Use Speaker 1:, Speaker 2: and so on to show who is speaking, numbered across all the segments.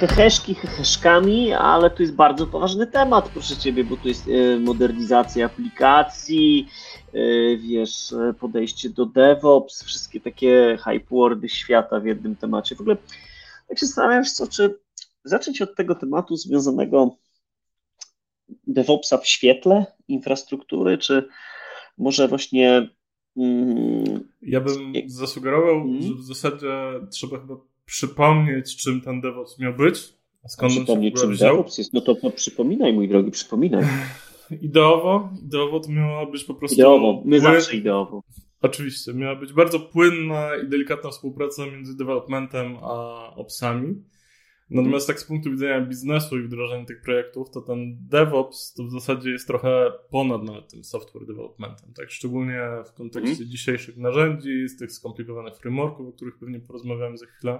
Speaker 1: heheszki heheszkami, ale to jest bardzo poważny temat, proszę Ciebie, bo to jest e, modernizacja aplikacji, e, wiesz, e, podejście do DevOps, wszystkie takie hype wordy świata w jednym temacie. W ogóle tak się zastanawiam, co, czy zacząć od tego tematu związanego DevOpsa w świetle infrastruktury, czy może właśnie.
Speaker 2: Mm, ja bym zasugerował, mm. że w zasadzie trzeba chyba przypomnieć, czym ten DevOps miał być.
Speaker 1: A skąd przypomnieć, czym wziął? DevOps jest? No to, to przypominaj, mój drogi, przypominaj.
Speaker 2: Ideowo, ideowo to miało być po prostu.
Speaker 1: Ideowo, my zawsze ideowo.
Speaker 2: Oczywiście, miała być bardzo płynna i delikatna współpraca między developmentem a opsami. Natomiast tak z punktu widzenia biznesu i wdrożenia tych projektów, to ten DevOps to w zasadzie jest trochę ponad nawet tym software developmentem, tak? Szczególnie w kontekście mm. dzisiejszych narzędzi, z tych skomplikowanych frameworków, o których pewnie porozmawiamy za chwilę.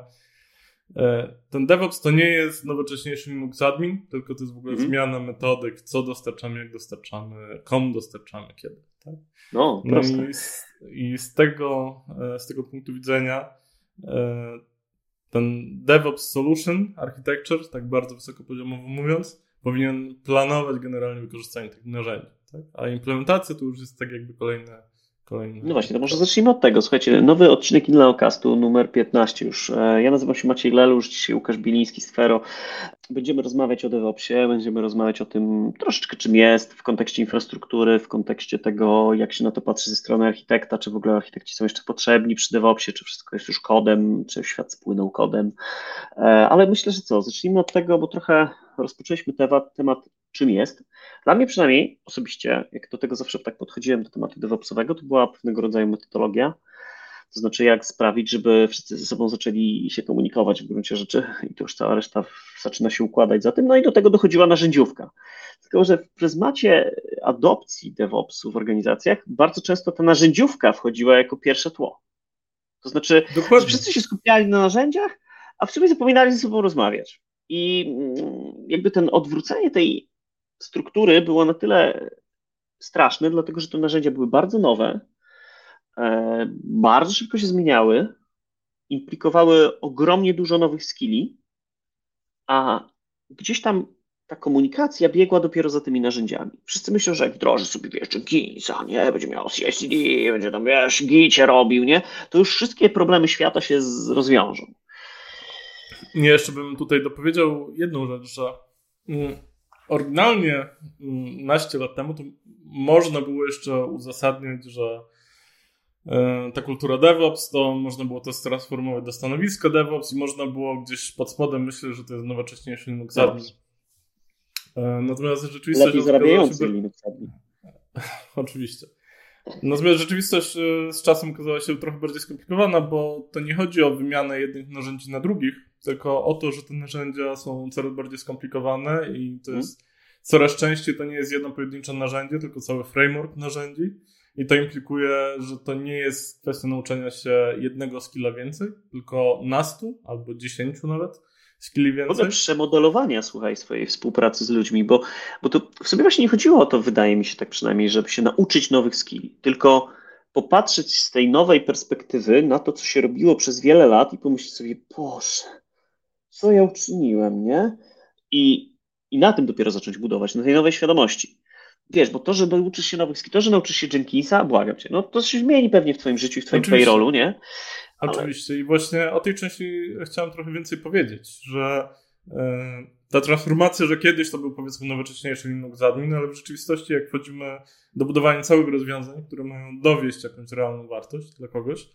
Speaker 2: E, ten DevOps to nie jest nowocześniejszy Linux admin, tylko to jest w ogóle mm. zmiana metodyk, co dostarczamy, jak dostarczamy, komu dostarczamy, kiedy. Tak?
Speaker 1: No, no i,
Speaker 2: z, i z, tego, e, z tego punktu widzenia e, ten DevOps Solution Architecture, tak bardzo wysokopoziomowo mówiąc, powinien planować generalnie wykorzystanie tych narzędzi. Tak? A implementacja to już jest tak jakby kolejne Kolejny.
Speaker 1: No właśnie, to może zacznijmy od tego. Słuchajcie, nowy odcinek Inleocastu, numer 15 już. E, ja nazywam się Maciej Lelusz, dzisiaj Łukasz Biliński z Fero. Będziemy rozmawiać o DevOpsie, będziemy rozmawiać o tym troszeczkę czym jest w kontekście infrastruktury, w kontekście tego, jak się na to patrzy ze strony architekta, czy w ogóle architekci są jeszcze potrzebni przy DevOpsie, czy wszystko jest już kodem, czy świat spłynął kodem. E, ale myślę, że co, zacznijmy od tego, bo trochę rozpoczęliśmy temat, temat czym jest. Dla mnie przynajmniej osobiście, jak do tego zawsze tak podchodziłem do tematu DevOpsowego, to była pewnego rodzaju metodologia, to znaczy jak sprawić, żeby wszyscy ze sobą zaczęli się komunikować w gruncie rzeczy i to już cała reszta zaczyna się układać za tym, no i do tego dochodziła narzędziówka. Tylko, że w pryzmacie adopcji DevOpsu w organizacjach bardzo często ta narzędziówka wchodziła jako pierwsze tło. To znaczy, że wszyscy się skupiali na narzędziach, a w sumie zapominali ze sobą rozmawiać. I mm, jakby ten odwrócenie tej struktury było na tyle straszne, dlatego że te narzędzia były bardzo nowe, e, bardzo szybko się zmieniały, implikowały ogromnie dużo nowych skilli, a gdzieś tam ta komunikacja biegła dopiero za tymi narzędziami. Wszyscy myślą, że jak wdroży sobie, wiesz, Jenkinsa, nie, będzie miał CICD, będzie tam, wiesz, gicie robił, nie, to już wszystkie problemy świata się rozwiążą.
Speaker 2: Jeszcze bym tutaj dopowiedział jedną rzecz, że mm, oryginalnie mm, naście lat temu to można było jeszcze uzasadniać, że e, ta kultura DevOps, to można było to transformować do stanowiska DevOps i można było gdzieś pod spodem myśleć, że to jest nowocześniejszy Linux admin. E, natomiast rzeczywistość...
Speaker 1: Lepiej zarabiający Linux admin.
Speaker 2: Oczywiście. Natomiast rzeczywistość e, z czasem okazała się trochę bardziej skomplikowana, bo to nie chodzi o wymianę jednych narzędzi na drugich, tylko o to, że te narzędzia są coraz bardziej skomplikowane i to mhm. jest coraz częściej to nie jest jedno pojedyncze narzędzie, tylko cały framework narzędzi. I to implikuje, że to nie jest kwestia nauczenia się jednego skilla więcej, tylko nastu albo dziesięciu nawet skilli więcej. Ogóle
Speaker 1: przemodelowania, słuchaj, swojej współpracy z ludźmi, bo, bo to w sobie właśnie nie chodziło o to, wydaje mi się tak przynajmniej, żeby się nauczyć nowych skilli, tylko popatrzeć z tej nowej perspektywy na to, co się robiło przez wiele lat i pomyśleć sobie, Boże, co ja uczyniłem, nie? I, I na tym dopiero zacząć budować, na tej nowej świadomości. Wiesz, bo to, że uczysz się nowych skilli, to, że nauczysz się Jenkinsa, błagam cię, no to się zmieni pewnie w twoim życiu i w twoim Oczywiście. payrollu, nie?
Speaker 2: Ale... Oczywiście i właśnie o tej części chciałem trochę więcej powiedzieć, że yy, ta transformacja, że kiedyś to był powiedzmy nowocześniejszy Linux admin, ale w rzeczywistości jak wchodzimy do budowania całych rozwiązań, które mają dowieść jakąś realną wartość dla kogoś,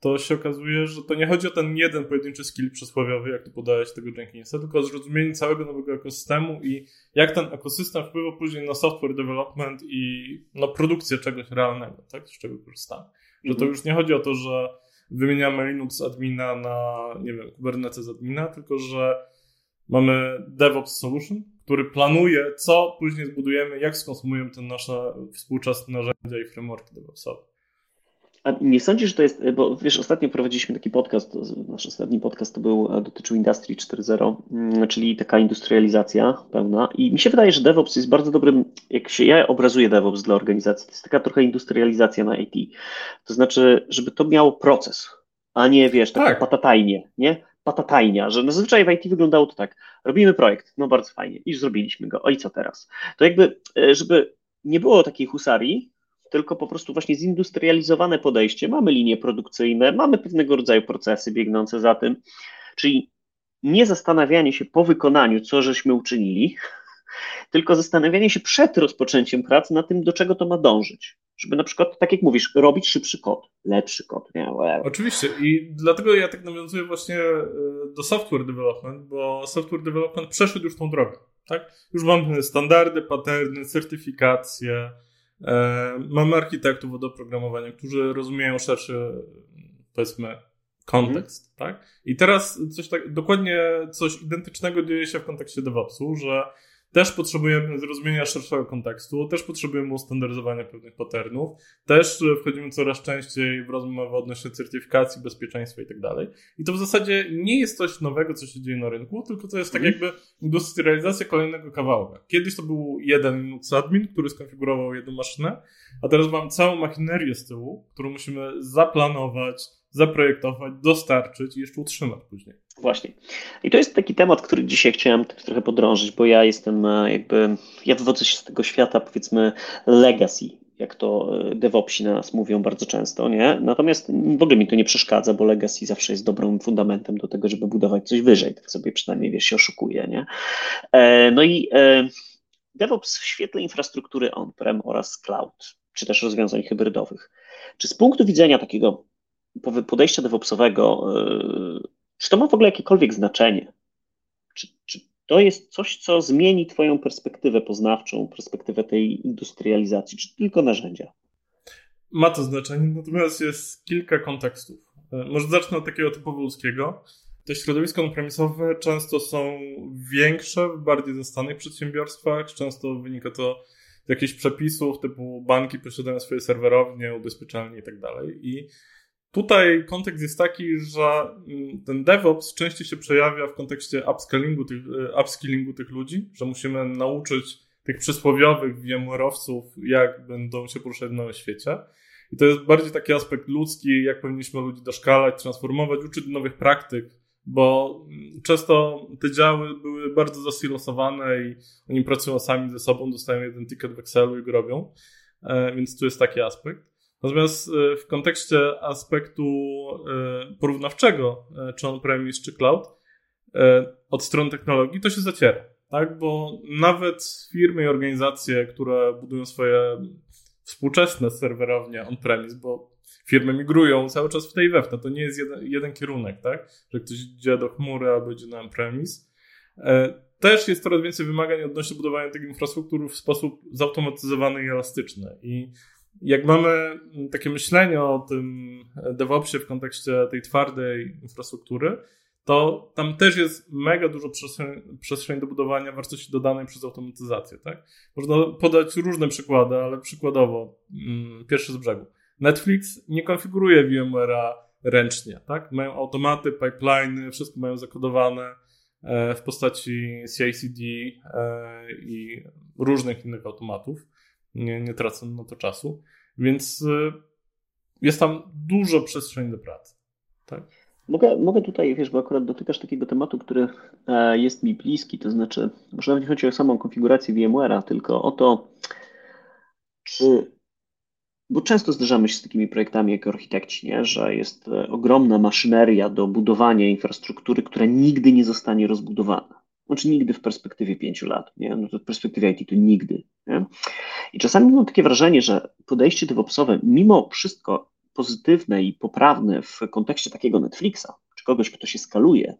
Speaker 2: to się okazuje, że to nie chodzi o ten jeden pojedynczy skill przysłowiowy, jak tu podałeś tego Jenkinsa, tylko o zrozumienie całego nowego ekosystemu i jak ten ekosystem wpływa później na software development i no, produkcję czegoś realnego, tak, z czego korzystamy. Że to mhm. już nie chodzi o to, że wymieniamy Linux admina na, nie wiem, Kubernetes admina, tylko że mamy DevOps Solution, który planuje, co później zbudujemy, jak skonsumujemy te nasze współczesne narzędzia i frameworki DevOpsowe.
Speaker 1: A nie sądzisz, że to jest, bo wiesz, ostatnio prowadziliśmy taki podcast, nasz ostatni podcast to był, dotyczył Industry 4.0, mm, czyli taka industrializacja pełna i mi się wydaje, że DevOps jest bardzo dobrym, jak się ja obrazuję DevOps dla organizacji, to jest taka trochę industrializacja na IT, to znaczy, żeby to miało proces, a nie wiesz, tak, tak. patatajnie, nie? patatajnia, że zazwyczaj w IT wyglądało to tak, robimy projekt, no bardzo fajnie, i zrobiliśmy go, o i co teraz? To jakby, e, żeby nie było takiej husarii, tylko po prostu właśnie zindustrializowane podejście, mamy linie produkcyjne, mamy pewnego rodzaju procesy biegnące za tym, czyli nie zastanawianie się po wykonaniu, co żeśmy uczynili, tylko zastanawianie się przed rozpoczęciem pracy na tym, do czego to ma dążyć. Żeby na przykład, tak jak mówisz, robić szybszy kod, lepszy kod. Nie?
Speaker 2: Oczywiście i dlatego ja tak nawiązuję właśnie e, do software development, bo software development przeszedł już tą drogę. Tak? Już mamy standardy, paterny, certyfikacje, mamy architektów od oprogramowania, którzy rozumieją szerszy, powiedzmy, kontekst, mhm. tak? I teraz coś tak, dokładnie coś identycznego dzieje się w kontekście DevOpsu, że też potrzebujemy zrozumienia szerszego kontekstu, też potrzebujemy ustandaryzowania pewnych patternów, też wchodzimy coraz częściej w rozmowę odnośnie certyfikacji, bezpieczeństwa i tak dalej. I to w zasadzie nie jest coś nowego, co się dzieje na rynku, tylko to jest tak mhm. jakby industrializacja kolejnego kawałka. Kiedyś to był jeden Linux admin, który skonfigurował jedną maszynę, a teraz mam całą machinerię z tyłu, którą musimy zaplanować, zaprojektować, dostarczyć i jeszcze utrzymać później.
Speaker 1: Właśnie. I to jest taki temat, który dzisiaj chciałem trochę podrążyć, bo ja jestem e, jakby, ja wywodzę się z tego świata powiedzmy legacy, jak to e, DevOpsi na nas mówią bardzo często, nie? Natomiast w ogóle mi to nie przeszkadza, bo legacy zawsze jest dobrym fundamentem do tego, żeby budować coś wyżej, tak sobie przynajmniej, wiesz, się oszukuje, nie? E, no i DevOps w świetle infrastruktury on-prem oraz cloud, czy też rozwiązań hybrydowych. Czy z punktu widzenia takiego podejścia DevOpsowego, czy to ma w ogóle jakiekolwiek znaczenie? Czy, czy to jest coś, co zmieni Twoją perspektywę poznawczą, perspektywę tej industrializacji, czy tylko narzędzia?
Speaker 2: Ma to znaczenie, natomiast jest kilka kontekstów. E, może zacznę od takiego typowo ludzkiego. Te środowiska on-premisowe często są większe w bardziej zastanych przedsiębiorstwach, często wynika to z jakichś przepisów typu banki posiadają swoje serwerownie, ubezpieczalnie i tak Tutaj kontekst jest taki, że mm, ten DevOps częściej się przejawia w kontekście upskillingu tych, e, upskillingu tych ludzi, że musimy nauczyć tych przysłowiowych VMware'owców, jak będą się poruszać w nowym świecie. I to jest bardziej taki aspekt ludzki, jak powinniśmy ludzi doszkalać, transformować, uczyć nowych praktyk, bo mm, często te działy były bardzo zasilosowane i oni pracują sami ze sobą, dostają jeden ticket w Excelu i go robią. E, więc tu jest taki aspekt. Natomiast e, w kontekście aspektu e, porównawczego, e, czy on-premise, czy cloud, od strony technologii, to się zaciera. Tak? Bo nawet firmy i organizacje, które budują swoje współczesne serwerownie on-premise, bo firmy migrują cały czas w tej we to nie jest jeden, jeden kierunek, tak? Że ktoś idzie do chmury albo idzie na on-premise. Też jest coraz więcej wymagań odnośnie budowania tych infrastruktur w sposób zautomatyzowany i elastyczny. I jak mamy takie myślenie o tym DevOpsie w kontekście tej twardej infrastruktury, to tam też jest mega dużo przestrzeń, przestrzeń do budowania wartości dodanej przez automatyzację. Tak? Można podać różne przykłady, ale przykładowo, mm, pierwszy z brzegu. Netflix nie konfiguruje VMware'a ręcznie. Tak? Mają automaty, pipeliny, wszystko mają zakodowane e, w postaci CI/CD e, i różnych innych automatów nie, nie tracę na to czasu. Więc y, jest tam dużo przestrzeni do pracy. Tak?
Speaker 1: Mogę, mogę tutaj, wiesz, bo akurat dotykasz takiego tematu, który e, jest mi bliski, to znaczy, może nawet nie chodzi o samą konfigurację VMware'a, tylko o to, czy, bo często zderzamy się z takimi projektami jako architekci, nie? że jest e, ogromna maszyneria do budowania infrastruktury, która nigdy nie zostanie rozbudowana. Znaczy nigdy w perspektywie pięciu lat, nie? No to w perspektywie IT to nigdy. Nie? I czasami mam takie wrażenie, że podejście DevOpsowe, mimo wszystko pozytywne i poprawne w kontekście takiego Netflixa, czy kogoś, kto się skaluje,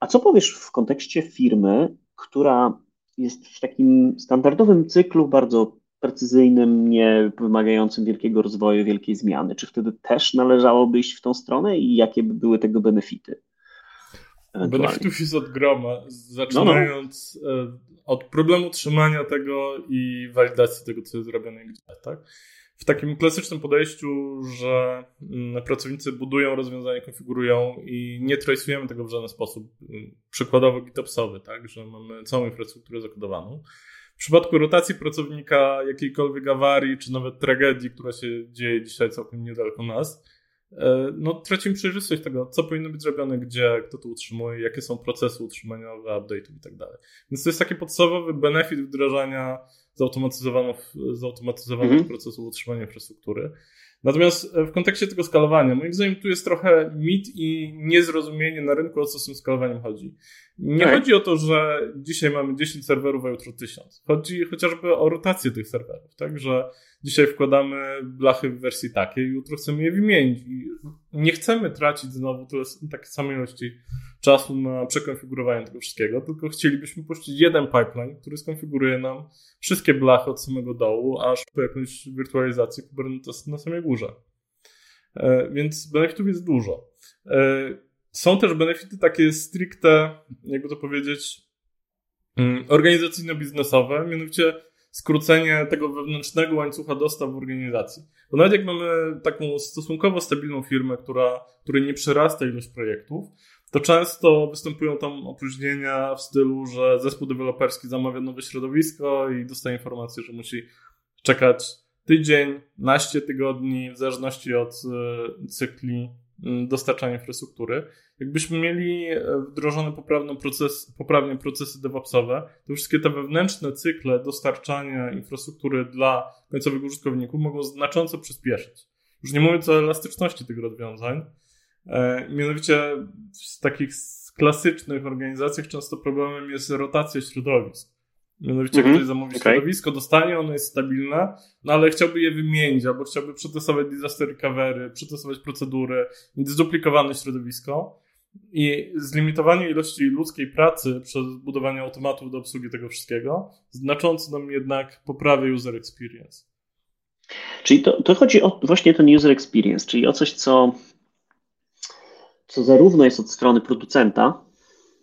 Speaker 1: a co powiesz w kontekście firmy, która jest w takim standardowym cyklu, bardzo precyzyjnym, nie wymagającym wielkiego rozwoju, wielkiej zmiany? Czy wtedy też należałoby iść w tą stronę i jakie by były tego benefity?
Speaker 2: Benefitów jest od groma, zaczynając no, no. od problemu trzymania tego i walidacji tego, co jest zrobione gdzie, tak? W takim klasycznym podejściu, że mm, pracownicy budują rozwiązania, konfigurują i nie tracujemy tego w żaden sposób. Przykładowo GitOpsowy, tak? Że mamy całą infrastrukturę zakodowaną. W przypadku rotacji pracownika, jakiejkolwiek awarii, czy nawet tragedii, która się dzieje dzisiaj całkiem niedaleko nas, e, no, tracimy przejrzystość tego, co powinno być zrobione, gdzie, kto to utrzymuje, jakie są procesy utrzymaniowe, update'ów i tak dalej. Więc to jest taki podstawowy benefit wdrażania zautomatyzowanych, zautomatyzowanych mhm. procesów utrzymania infrastruktury. Natomiast e, w kontekście tego skalowania, moim zdaniem tu jest trochę mit i niezrozumienie na rynku, o co z tym skalowaniem chodzi. Nie tak. chodzi o to, że dzisiaj mamy 10 serwerów, a jutro 1000. Chodzi chociażby o rotację tych serwerów, tak? Że dzisiaj wkładamy blachy w wersji takiej, jutro chcemy je wymienić. I nie chcemy tracić znowu tyle, takiej samej ilości czasu na przekonfigurowanie tego wszystkiego, tylko chcielibyśmy puścić jeden pipeline, który skonfiguruje nam wszystkie blachy od samego dołu, aż po jakąś wirtualizację Kubernetes na samej górze. E, więc benefitów jest dużo. E, są też benefity takie stricte, jakby to powiedzieć, mm, organizacyjno-biznesowe, mianowicie skrócenie tego wewnętrznego łańcucha dostaw w organizacji. Bo nawet jak mamy taką stosunkowo stabilną firmę, która, której nie przerasta ilość projektów, to często występują tam opóźnienia w stylu, że zespół deweloperski zamawia nowe środowisko i dostaje informację, że musi czekać tydzień, naście tygodni, w zależności od e, cykli mm, dostarczania infrastruktury. Jakbyśmy mieli e, wdrożone poprawne, proces, poprawnie procesy DevOpsowe, to wszystkie te wewnętrzne cykle dostarczania infrastruktury dla końcowych użytkowników mogą znacząco przyspieszyć. Już nie mówiąc o elastyczności tych rozwiązań, e, mianowicie w takich klasycznych organizacjach często problemem jest rotacja środowisk. Mianowicie mm -hmm. ktoś zamówi okay. środowisko, dostanie, ono jest stabilne, no ale chciałby je wymienić, albo chciałby przetestować disaster recovery, przetestować procedury, mieć zduplikowane środowisko. I zlimitowanie ilości ludzkiej pracy przez budowanie automatów do obsługi tego wszystkiego znacząco nam jednak poprawia user experience.
Speaker 1: Czyli to, to chodzi o właśnie ten user experience, czyli o coś, co, co zarówno jest od strony producenta,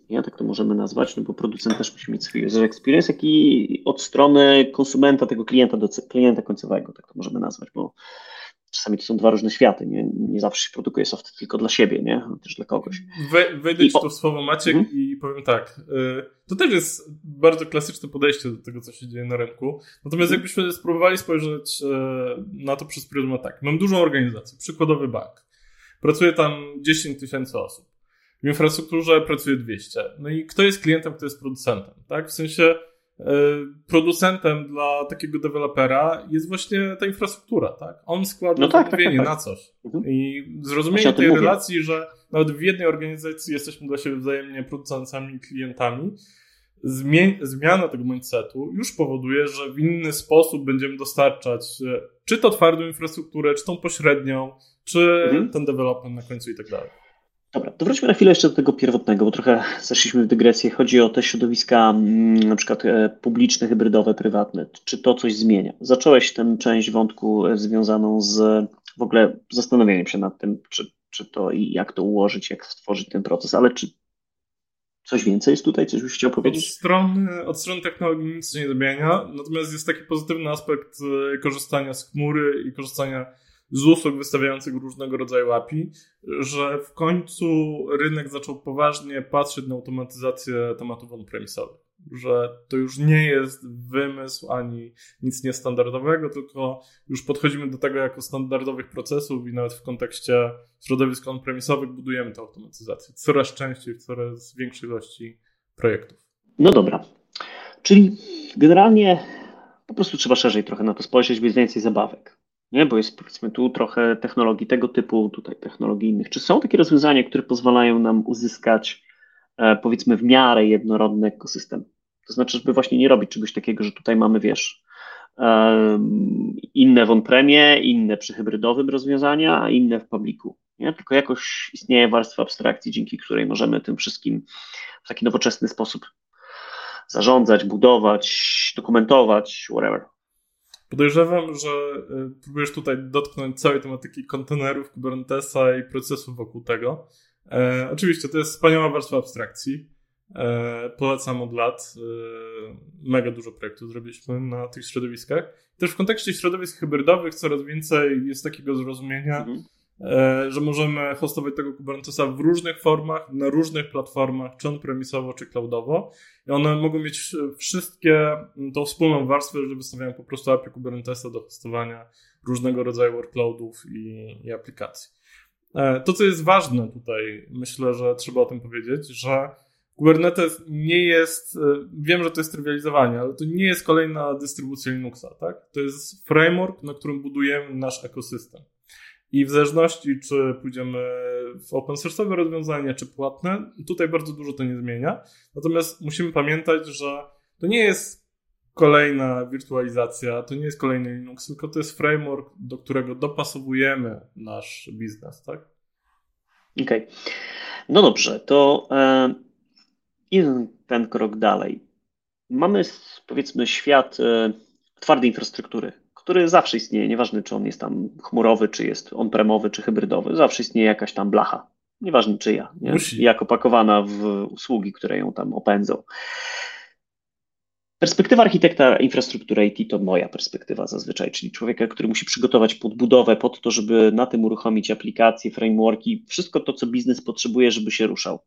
Speaker 1: ja tak to możemy nazwać, no bo producent też musi mieć swój user experience, jak i od strony konsumenta, tego klienta, do klienta końcowego, tak to możemy nazwać, bo czasami to są dwa różne światy. Nie, nie zawsze się produkuje soft tylko dla siebie, nie? Też dla kogoś.
Speaker 2: We, wejdę ci to w słowo Maciek mhm. i powiem tak. Y, to też jest bardzo klasyczne podejście do tego, co się dzieje na rynku. Natomiast mhm. jakbyśmy spróbowali spojrzeć y, na to przez pryzmat tak. Mam dużą organizację, przykładowy bank. Pracuje tam 10 tysięcy osób. W infrastrukturze pracuje 200. No i kto jest klientem, kto jest producentem, tak? W sensie producentem dla takiego dewelopera jest właśnie ta infrastruktura, tak? On składa no tak, zamówienie tak, tak, tak. na coś. Mhm. I zrozumienie tej mówię. relacji, że nawet w jednej organizacji jesteśmy dla siebie wzajemnie producentami i klientami, zmiana tego mindsetu już powoduje, że w inny sposób będziemy dostarczać e, czy to twardą infrastrukturę, czy tą pośrednią, czy mhm. ten development na końcu i tak dalej.
Speaker 1: Dobra, to wróćmy na chwilę jeszcze do tego pierwotnego, bo trochę zeszliśmy w dygresję. Chodzi o te środowiska mm, na przykład e, publiczne, hybrydowe, prywatne. Czy to coś zmienia? Zacząłeś tę część wątku e, związaną z w ogóle zastanowieniem się nad tym, czy, czy to i jak to ułożyć, jak stworzyć ten proces, ale czy coś więcej jest tutaj? Coś byś chciał powiedzieć?
Speaker 2: Od strony, od strony technologii nic nie zmienia, natomiast jest taki pozytywny aspekt e, korzystania z chmury i korzystania z usług wystawiających różnego rodzaju API, że w końcu rynek zaczął poważnie patrzeć na automatyzację tematów on-premisowych. Że to już nie jest wymysł ani nic niestandardowego, tylko już podchodzimy do tego jako standardowych procesów i nawet w kontekście środowisk on-premisowych budujemy tę automatyzację coraz częściej, w coraz większej ilości projektów.
Speaker 1: No dobra. Czyli generalnie po prostu trzeba szerzej trochę na to spojrzeć, być więcej zabawek nie? Bo jest powiedzmy tu trochę technologii tego typu, tutaj technologii innych. Czy są takie rozwiązania, które pozwalają nam uzyskać e, powiedzmy w miarę jednorodny ekosystem? To znaczy, żeby właśnie nie robić czegoś takiego, że tutaj mamy, wiesz, inne w on-premie, inne przy hybrydowym rozwiązania, inne w publiku. Nie? Tylko jakoś istnieje warstwa abstrakcji, dzięki której możemy tym wszystkim w taki nowoczesny sposób zarządzać, budować, dokumentować, whatever.
Speaker 2: Podejrzewam, że y, próbujesz tutaj dotknąć całej tematyki kontenerów, Kubernetesa i procesów wokół tego. E, oczywiście to jest wspaniała warstwa abstrakcji. E, polecam od lat. E, mega dużo projektów zrobiliśmy na tych środowiskach. Też w kontekście środowisk hybrydowych coraz więcej jest takiego zrozumienia, mhm. E, że możemy hostować tego Kubernetesa w różnych formach, na różnych platformach, czy on-premisowo, czy cloudowo. I one mogą mieć wszystkie tą wspólną warstwę, że wystawiają po prostu API Kubernetesa do hostowania różnego rodzaju workloadów i, i aplikacji. E, to, co jest ważne tutaj, myślę, że trzeba o tym powiedzieć, że Kubernetes nie jest, e, wiem, że to jest trywializowanie, ale to nie jest kolejna dystrybucja Linuxa, tak? To jest framework, na którym budujemy nasz ekosystem. I w zależności, czy pójdziemy w open source'owe rozwiązania, czy płatne, tutaj bardzo dużo to nie zmienia. Natomiast musimy pamiętać, że to nie jest kolejna wirtualizacja, to nie jest kolejny Linux, tylko to jest framework, do którego dopasowujemy nasz biznes, tak?
Speaker 1: Okej. Okay. No dobrze, to idąc ten krok dalej. Mamy powiedzmy świat e, twardej infrastruktury, który zawsze istnieje, nieważne czy on jest tam chmurowy, czy jest on-premowy, czy hybrydowy, zawsze istnieje jakaś tam blacha, nieważne czyja, nie? Musi. jak opakowana w usługi, które ją tam opędzą. Perspektywa architekta infrastruktury IT to moja perspektywa zazwyczaj, czyli człowieka, który musi przygotować podbudowę pod to, żeby na tym uruchomić aplikacje, frameworki, wszystko to, co biznes potrzebuje, żeby się ruszał.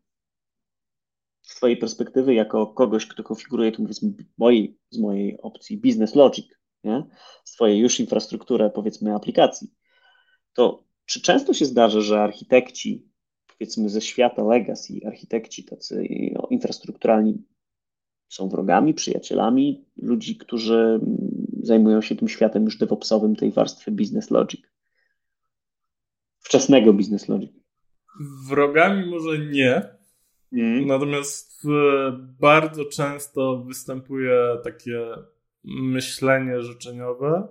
Speaker 1: Z Twojej perspektywy, jako kogoś, kto konfiguruje, to mówię, z mojej, z mojej opcji business logic, nie? swojej już infrastrukturę, powiedzmy, aplikacji, to czy często się zdarza, że architekci, powiedzmy, ze świata legacy, architekci tacy infrastrukturalni, są wrogami, przyjacielami ludzi, którzy zajmują się tym światem już DevOpsowym, tej warstwy business logic. Wczesnego business logic.
Speaker 2: Wrogami może nie, mm. natomiast bardzo często występuje takie myślenie życzeniowe,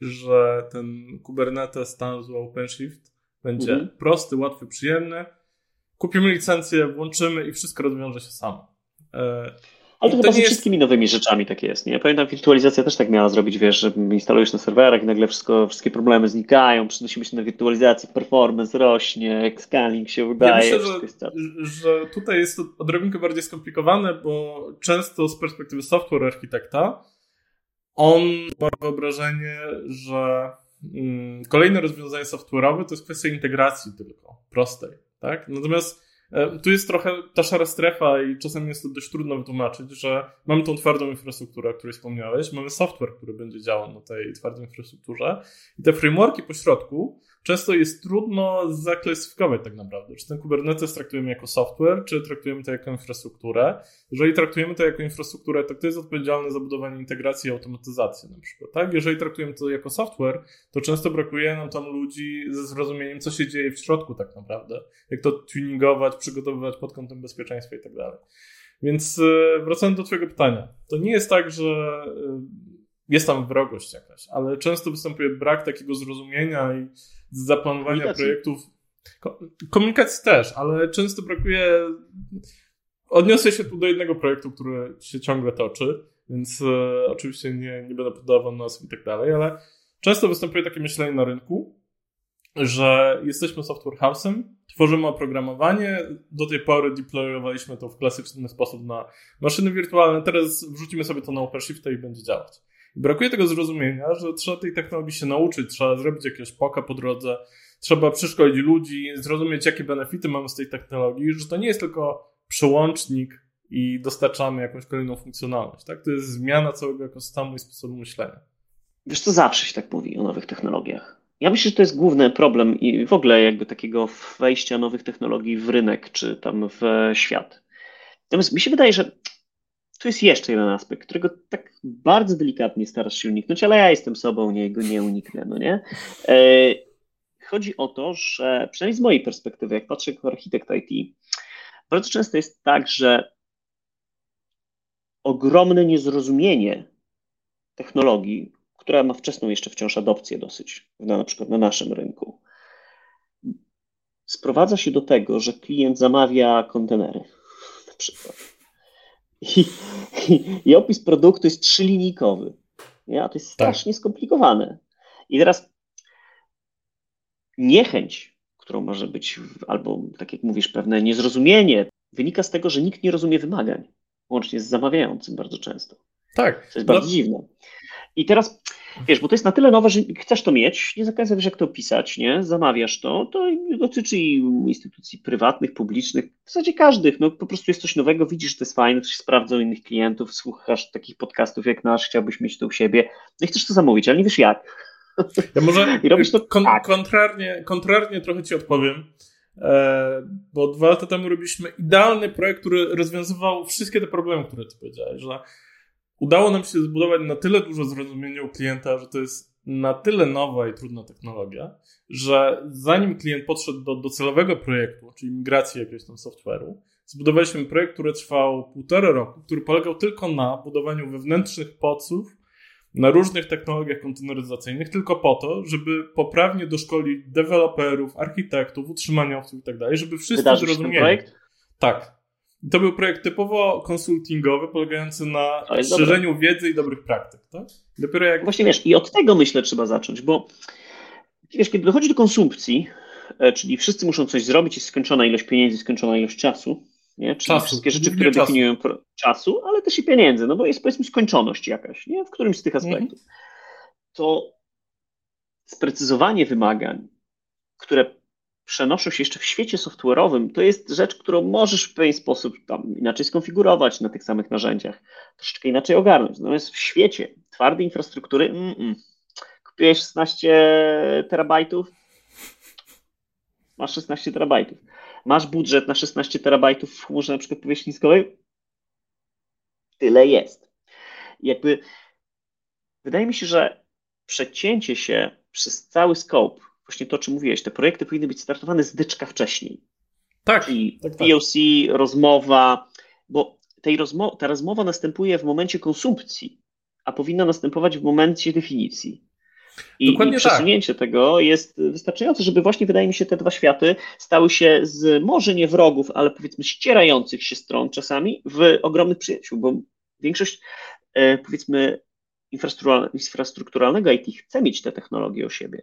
Speaker 2: że ten Kubernetes tam z OpenShift będzie mm. prosty, łatwy, przyjemny. Kupimy licencję, włączymy i wszystko rozwiąże się samo.
Speaker 1: E, ale to, to chyba ze wszystkimi nowymi rzeczami tak jest. Nie? Pamiętam, wirtualizacja też tak miała zrobić, wiesz, że instalujesz na serwerach i nagle wszystko, wszystkie problemy znikają, przenosimy się na wirtualizację, performance rośnie, scaling się udaje.
Speaker 2: Ja myślę, że, że tutaj jest to odrobinkę bardziej skomplikowane, bo często z perspektywy software architekta on ma wyobrażenie, że mm, kolejne rozwiązanie software'owe to jest kwestia integracji tylko, prostej. Tak? Natomiast E, tu jest trochę ta szara strefa i czasem jest to dość trudno wytłumaczyć, że mamy tą twardą infrastrukturę, o której wspomniałeś, mamy software, który będzie działał na tej twardej infrastrukturze i te frameworki po środku często jest trudno zaklasyfikować tak naprawdę. Czy ten Kubernetes traktujemy jako software, czy traktujemy to jako infrastrukturę. Jeżeli traktujemy to jako infrastrukturę, to kto jest odpowiedzialny za budowanie integracji i automatyzację na przykład, tak? Jeżeli traktujemy to jako software, to często brakuje nam tam ludzi ze zrozumieniem, co się dzieje w środku tak naprawdę. Jak to tuningować, przygotowywać pod kątem bezpieczeństwa i tak dalej. Więc e, wracając do twojego pytania. To nie jest tak, że e, jest tam wrogość jakaś, ale często występuje brak takiego zrozumienia i zaplanowania komunikacji. projektów. Komunikacji też, ale często brakuje. Odniosę się tu do jednego projektu, który się ciągle toczy, więc e, oczywiście nie, nie będę podawał nazw i tak dalej, ale często występuje takie myślenie na rynku, że jesteśmy software house'em, tworzymy oprogramowanie, do tej pory deployowaliśmy to w klasyczny sposób na maszyny wirtualne, teraz wrzucimy sobie to na OpenShift i będzie działać. Brakuje tego zrozumienia, że trzeba tej technologii się nauczyć, trzeba zrobić jakiegoś poka po drodze, trzeba przeszkolić ludzi, zrozumieć, jakie benefity mamy z tej technologii, że to nie jest tylko przełącznik i dostarczamy jakąś kolejną funkcjonalność. Tak? To jest zmiana całego ekosystemu i sposobu myślenia.
Speaker 1: Wiesz, to zawsze się tak mówi o nowych technologiach. Ja myślę, że to jest główny problem i w ogóle jakby takiego wejścia nowych technologii w rynek czy tam w świat. Natomiast mi się wydaje, że tu jest jeszcze jeden aspekt, którego tak bardzo delikatnie starasz się uniknąć, ale ja jestem sobą, nie, go nie uniknę, no nie? E, chodzi o to, że przynajmniej z mojej perspektywy, jak patrzę jako architekt IT, bardzo często jest tak, że ogromne niezrozumienie technologii, która ma wczesną jeszcze wciąż adopcję dosyć, na, na przykład na naszym rynku, sprowadza się do tego, że klient zamawia kontenery na przykład i, i, i opis produktu jest trzylinijkowy. Nie? A to jest tak. strasznie tak. skomplikowane. I teraz niechęć, którą może być, albo tak jak mówisz, pewne niezrozumienie, wynika z tego, że nikt nie rozumie wymagań, łącznie z zamawiającym bardzo często.
Speaker 2: Tak.
Speaker 1: To jest bardzo no. dziwne. I teraz, wiesz, bo to jest na tyle nowe, że chcesz to mieć, nie za końca wiesz, jak to pisać, nie? Zamawiasz to, to dotyczy i instytucji prywatnych, publicznych, w zasadzie każdych, no po prostu jest coś nowego, widzisz, że to jest fajne, to się sprawdza u innych klientów, słuchasz takich podcastów jak nasz, chciałbyś mieć to u siebie, no i chcesz to zamówić, ale nie wiesz jak.
Speaker 2: Ja może I robisz to kon tak. kontrarnie, kontrarnie trochę ci odpowiem, e, bo dwa lata temu robiliśmy idealny projekt, który rozwiązywał wszystkie te problemy, które ty powiedziałeś, że udało nam się zbudować na tyle dużo zrozumienia u klienta, że to jest na tyle nowa i trudna technologia, że zanim klient podszedł do docelowego projektu, czyli migracji jakiegoś tam software'u, zbudowaliśmy projekt, który trwał półtora roku, który polegał tylko na budowaniu wewnętrznych poców na różnych technologiach konteneryzacyjnych, tylko po to, żeby poprawnie doszkolić deweloperów, architektów, utrzymaniowców i tak dalej, żeby wszyscy Wydarzysz zrozumieli. projekt? Tak. To był projekt typowo konsultingowy, polegający na szerzeniu wiedzy i dobrych praktyk. Tak?
Speaker 1: Dopiero jak... Właśnie wiesz, i od tego myślę trzeba zacząć, bo wiesz, kiedy dochodzi do konsumpcji, e, czyli wszyscy muszą coś zrobić, jest skończona ilość pieniędzy, skończona ilość czasu, nie? Czyli czasu, wszystkie rzeczy, które czasu. definiują czasu, ale też i pieniędzy, no bo jest powiedzmy skończoność jakaś, nie? W którymś z tych mhm. aspektów. To sprecyzowanie wymagań, które przenoszą się jeszcze w świecie software'owym, to jest rzecz, którą możesz w pewien sposób tam inaczej skonfigurować na tych samych narzędziach, troszeczkę inaczej ogarnąć. Natomiast w świecie twardej infrastruktury, mm -mm. kupiłeś 16 terabajtów, masz 16 terabajtów. Masz budżet na 16 terabajtów w chmurze na przykład powierzchniskowej? Tyle jest. jakby wydaje mi się, że przecięcie się przez cały scope, właśnie to, o czym mówiłeś, te projekty powinny być startowane z dyczka wcześniej.
Speaker 2: Tak.
Speaker 1: Czyli
Speaker 2: tak,
Speaker 1: tak. POC, rozmowa, bo tej rozmo ta rozmowa następuje w momencie konsumpcji, a powinna następować w momencie definicji. I, i tak. przesunięcie tak. tego jest wystarczające, żeby właśnie, wydaje mi się, te dwa światy stały się z może nie wrogów, ale powiedzmy ścierających się stron czasami w ogromnych przyjaciół, bo większość e, powiedzmy infrastrukturalnego IT chce mieć te technologie o siebie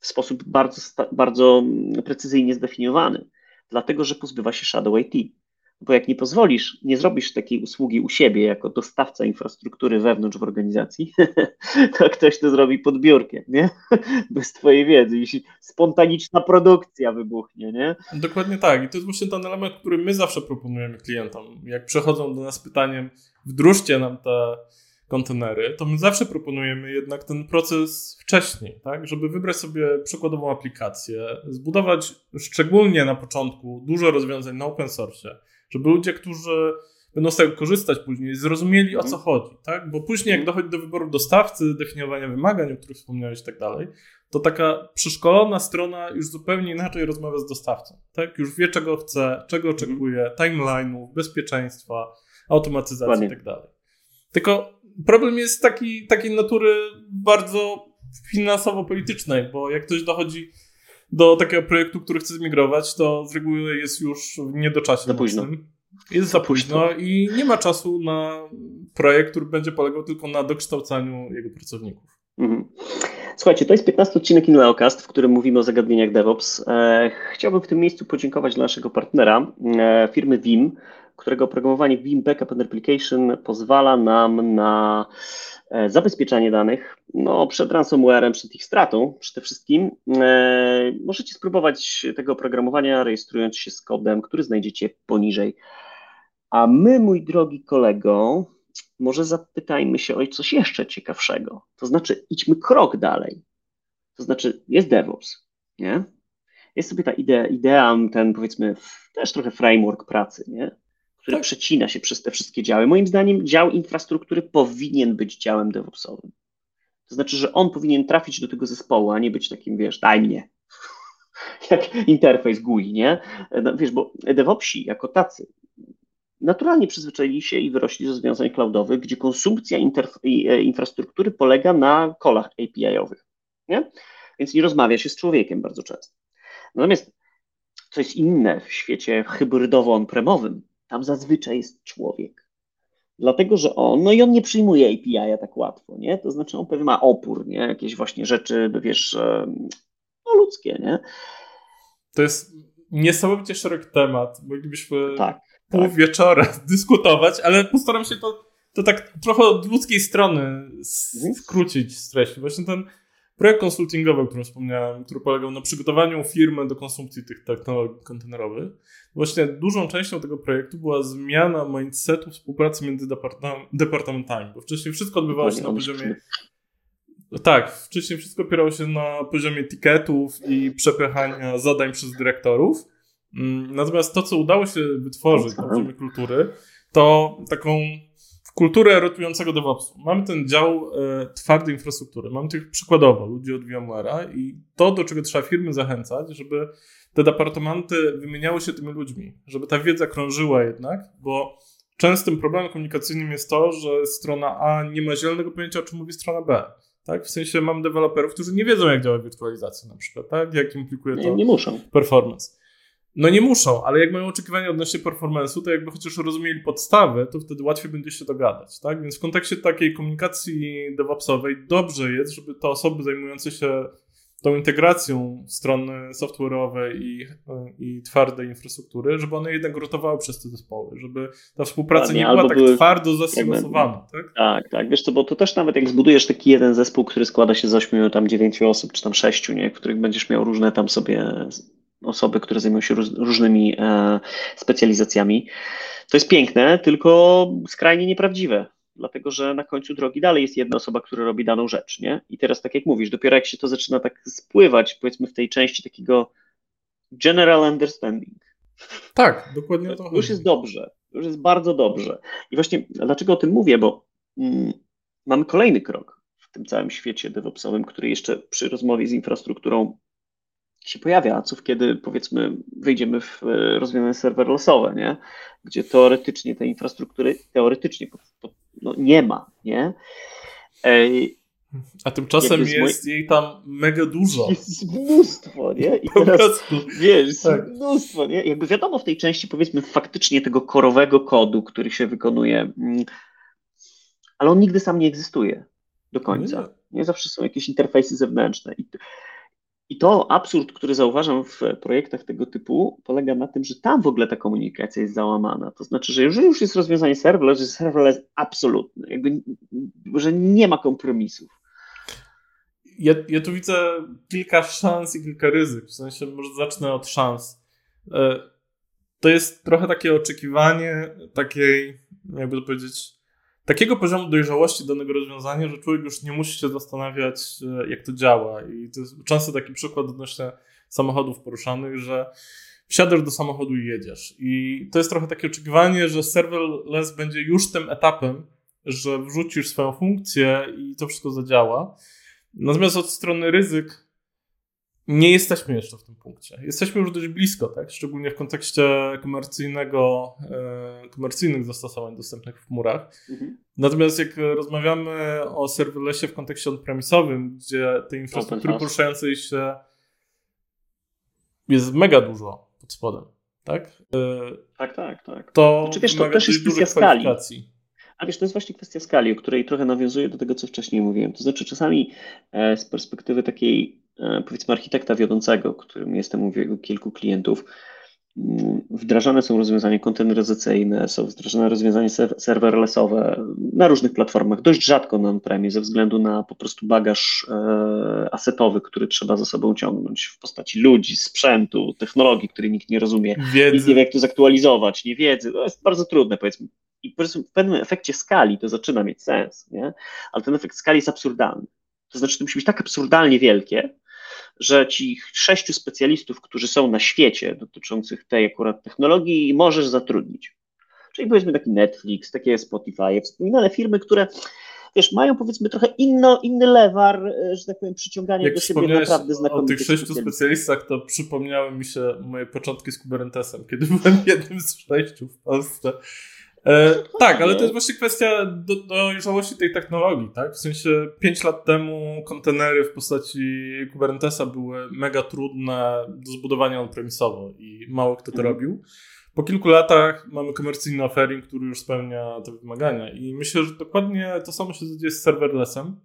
Speaker 1: w sposób bardzo, bardzo precyzyjnie zdefiniowany, dlatego że pozbywa się shadow IT. Bo jak nie pozwolisz, nie zrobisz takiej usługi u siebie jako dostawca infrastruktury wewnątrz w organizacji, to ktoś to zrobi pod biurkiem, nie? Bez twojej wiedzy. Jeśli spontaniczna produkcja wybuchnie, nie?
Speaker 2: Dokładnie tak. I to jest właśnie ten element, który my zawsze proponujemy klientom. Jak przechodzą do nas pytaniem, wdróżcie nam te kontenery, to my zawsze proponujemy jednak ten proces wcześniej, tak? Żeby wybrać sobie przykładową aplikację, zbudować szczególnie na początku dużo rozwiązań na open source, żeby ludzie, którzy będą z tego korzystać później, zrozumieli o co chodzi, tak? Bo później jak dochodzi do wyboru dostawcy, definiowania wymagań, o których wspomniałeś i tak dalej, to taka przeszkolona strona już zupełnie inaczej rozmawia z dostawcą, tak? Już wie czego chce, czego oczekuje, timeline'ów, bezpieczeństwa, automatyzacji i tak dalej. Tylko problem jest taki, takiej natury bardzo finansowo-politycznej, bo jak ktoś dochodzi do takiego projektu, który chce zmigrować, to z reguły jest już w niedoczasie.
Speaker 1: Za późno.
Speaker 2: Jest za późno i nie ma czasu na projekt, który będzie polegał tylko na dokształcaniu jego pracowników. Mhm.
Speaker 1: Słuchajcie, to jest 15 odcinek InLeoCast, w którym mówimy o zagadnieniach DevOps. E, chciałbym w tym miejscu podziękować dla naszego partnera, e, firmy Vim, którego oprogramowanie Vim Backup and Replication pozwala nam na e, zabezpieczanie danych no, przed ransomwarem, przed ich stratą przede wszystkim. E, możecie spróbować tego oprogramowania rejestrując się z kodem, który znajdziecie poniżej. A my, mój drogi kolego, może zapytajmy się o coś jeszcze ciekawszego. To znaczy, idźmy krok dalej. To znaczy, jest DevOps, nie? Jest sobie ta idea, idea ten powiedzmy też trochę framework pracy, nie? Który tak. przecina się przez te wszystkie działy. Moim zdaniem dział infrastruktury powinien być działem DevOpsowym. To znaczy, że on powinien trafić do tego zespołu, a nie być takim, wiesz, daj mnie. Jak interfejs GUI, nie? No, wiesz, bo DevOpsi jako tacy naturalnie przyzwyczaili się i wyrośli z rozwiązań cloudowych, gdzie konsumpcja e, infrastruktury polega na kolach API-owych, nie? Więc nie rozmawia się z człowiekiem bardzo często. Natomiast co jest inne w świecie hybrydowo-on-premowym, tam zazwyczaj jest człowiek. Dlatego, że on, no i on nie przyjmuje API tak łatwo, nie? To znaczy on pewnie ma opór, nie? Jakieś właśnie rzeczy, wiesz, no ludzkie, nie?
Speaker 2: To jest niesamowicie szeroki temat. Moglibyśmy tak, pół tak. wieczora dyskutować, ale postaram się to, to tak trochę od ludzkiej strony mhm. skrócić, streścić. Właśnie ten projekt konsultingowy, o którym wspomniałem, który polegał na przygotowaniu firmy do konsumpcji tych technologii kontenerowych, właśnie dużą częścią tego projektu była zmiana mindsetu współpracy między departamentami, bo wcześniej wszystko odbywało się na poziomie Tak, wcześniej wszystko opierało się na poziomie tiketów i przepychania zadań przez dyrektorów. Mm, natomiast to, co udało się wytworzyć na poziomie kultury, to taką kulturę rotującego DevOpsu. Mamy ten dział e, twardej infrastruktury. Mamy tych przykładowo ludzi od VMware'a i to, do czego trzeba firmy zachęcać, żeby te departamenty wymieniały się tymi ludźmi, żeby ta wiedza krążyła jednak, bo częstym problemem komunikacyjnym jest to, że strona A nie ma zielonego pojęcia, o czym mówi strona B. Tak? W sensie mam deweloperów, którzy nie wiedzą, jak działa wirtualizacja na przykład, tak? jak implikuje to
Speaker 1: nie, nie muszą.
Speaker 2: performance. No nie muszą, ale jak mają oczekiwania odnośnie performance'u, to jakby chociaż rozumieli podstawy, to wtedy łatwiej będzie się dogadać, tak? Więc w kontekście takiej komunikacji DevOpsowej dobrze jest, żeby te osoby zajmujące się tą integracją strony software'owej i, i twardej infrastruktury, żeby one jednak rotowały przez te zespoły, żeby ta współpraca nie była tak były, twardo zasilosowana, tak?
Speaker 1: Tak, tak. Wiesz co, bo to też nawet jak zbudujesz taki jeden zespół, który składa się z ośmiu, tam dziewięciu osób, czy tam sześciu, nie? w których będziesz miał różne tam sobie osoby, które zajmują się różnymi e, specjalizacjami. To jest piękne, tylko skrajnie nieprawdziwe, dlatego że na końcu drogi dalej jest jedna osoba, która robi daną rzecz, nie? I teraz, tak jak mówisz, dopiero jak się to zaczyna tak spływać, powiedzmy w tej części takiego general understanding.
Speaker 2: Tak, dokładnie to.
Speaker 1: Już jest dobrze, już jest bardzo dobrze. I właśnie dlaczego o tym mówię, bo mm, mamy kolejny krok w tym całym świecie DevOpsowym, który jeszcze przy rozmowie z infrastrukturą się pojawia, co kiedy powiedzmy wyjdziemy w e, rozwiązania serverlessowe, nie? gdzie teoretycznie tej infrastruktury teoretycznie no, nie ma, nie?
Speaker 2: Ej, a tymczasem jest, jest jej tam mega dużo.
Speaker 1: Jest mnóstwo, nie? I teraz, wiesz, tak. mnóstwo, nie? Jakby wiadomo w tej części, powiedzmy, faktycznie tego korowego kodu, który się wykonuje, mm, ale on nigdy sam nie egzystuje do końca. Nie, nie zawsze są jakieś interfejsy zewnętrzne. I i to absurd, który zauważam w projektach tego typu, polega na tym, że tam w ogóle ta komunikacja jest załamana. To znaczy, że jeżeli już jest rozwiązanie serverless, że serverless absolutny, jakby, że nie ma kompromisów.
Speaker 2: Ja, ja tu widzę kilka szans i kilka ryzyk. W sensie, może zacznę od szans. E, to jest trochę takie oczekiwanie takiej, jakby to powiedzieć, takiego poziomu dojrzałości danego rozwiązania, że człowiek już nie musi się zastanawiać, e, jak to działa. I to jest często taki przykład odnośnie samochodów poruszanych, że wsiadasz do samochodu i jedziesz. I to jest trochę takie oczekiwanie, że serverless będzie już tym etapem, że wrzucisz swoją funkcję i to wszystko zadziała. Natomiast od strony ryzyk nie jesteśmy jeszcze w tym punkcie. Jesteśmy już dość blisko, tak? Szczególnie w kontekście komercyjnego, e, komercyjnych zastosowań dostępnych w chmurach. Mhm. Natomiast jak rozmawiamy o serverlessie w kontekście on-premisowym, gdzie tej infrastruktury poruszającej się jest mega dużo pod spodem, tak?
Speaker 1: E, tak, tak, tak.
Speaker 2: To, znaczy, wiesz, to też jest kwestia skali.
Speaker 1: A wiesz, to jest właśnie kwestia skali, o której trochę nawiązuje do tego, co wcześniej mówiłem. To znaczy, czasami e, z perspektywy takiej powiedzmy architekta wiodącego, którym jestem u kilku klientów, mm, wdrażane są rozwiązania konteneryzacyjne, są wdrażane rozwiązania serverlessowe na różnych platformach, dość rzadko na on-premie, ze względu na po prostu bagaż e, asetowy, który trzeba za sobą ciągnąć w postaci ludzi, sprzętu, technologii, której nikt nie rozumie, wiedzy. nikt nie wie jak to zaktualizować, nie wiedzy, to jest bardzo trudne powiedzmy. I w pewnym efekcie skali to zaczyna mieć sens, nie? ale ten efekt skali jest absurdalny. To znaczy, to musi być tak absurdalnie wielkie, że ci sześciu specjalistów, którzy są na świecie dotyczących tej akurat technologii, możesz zatrudnić. Czyli powiedzmy taki Netflix, takie Spotify, wspominane firmy, które wiesz, mają powiedzmy trochę inno, inny lewar, że tak powiem, przyciągania Jak do siebie naprawdę znakomitych
Speaker 2: o tych sześciu specjalistach, to przypomniały mi się moje początki z Kubernetesem, kiedy byłem jednym z sześciu w Polsce. E, tak, ale to jest właśnie kwestia do, dojrzałości tej technologii, tak? W sensie 5 lat temu kontenery w postaci Kubernetesa były mega trudne do zbudowania on-premisowo i mało kto to mhm. robił. Po kilku latach mamy komercyjny offering, który już spełnia te wymagania i myślę, że dokładnie to samo się dzieje z serverlessem.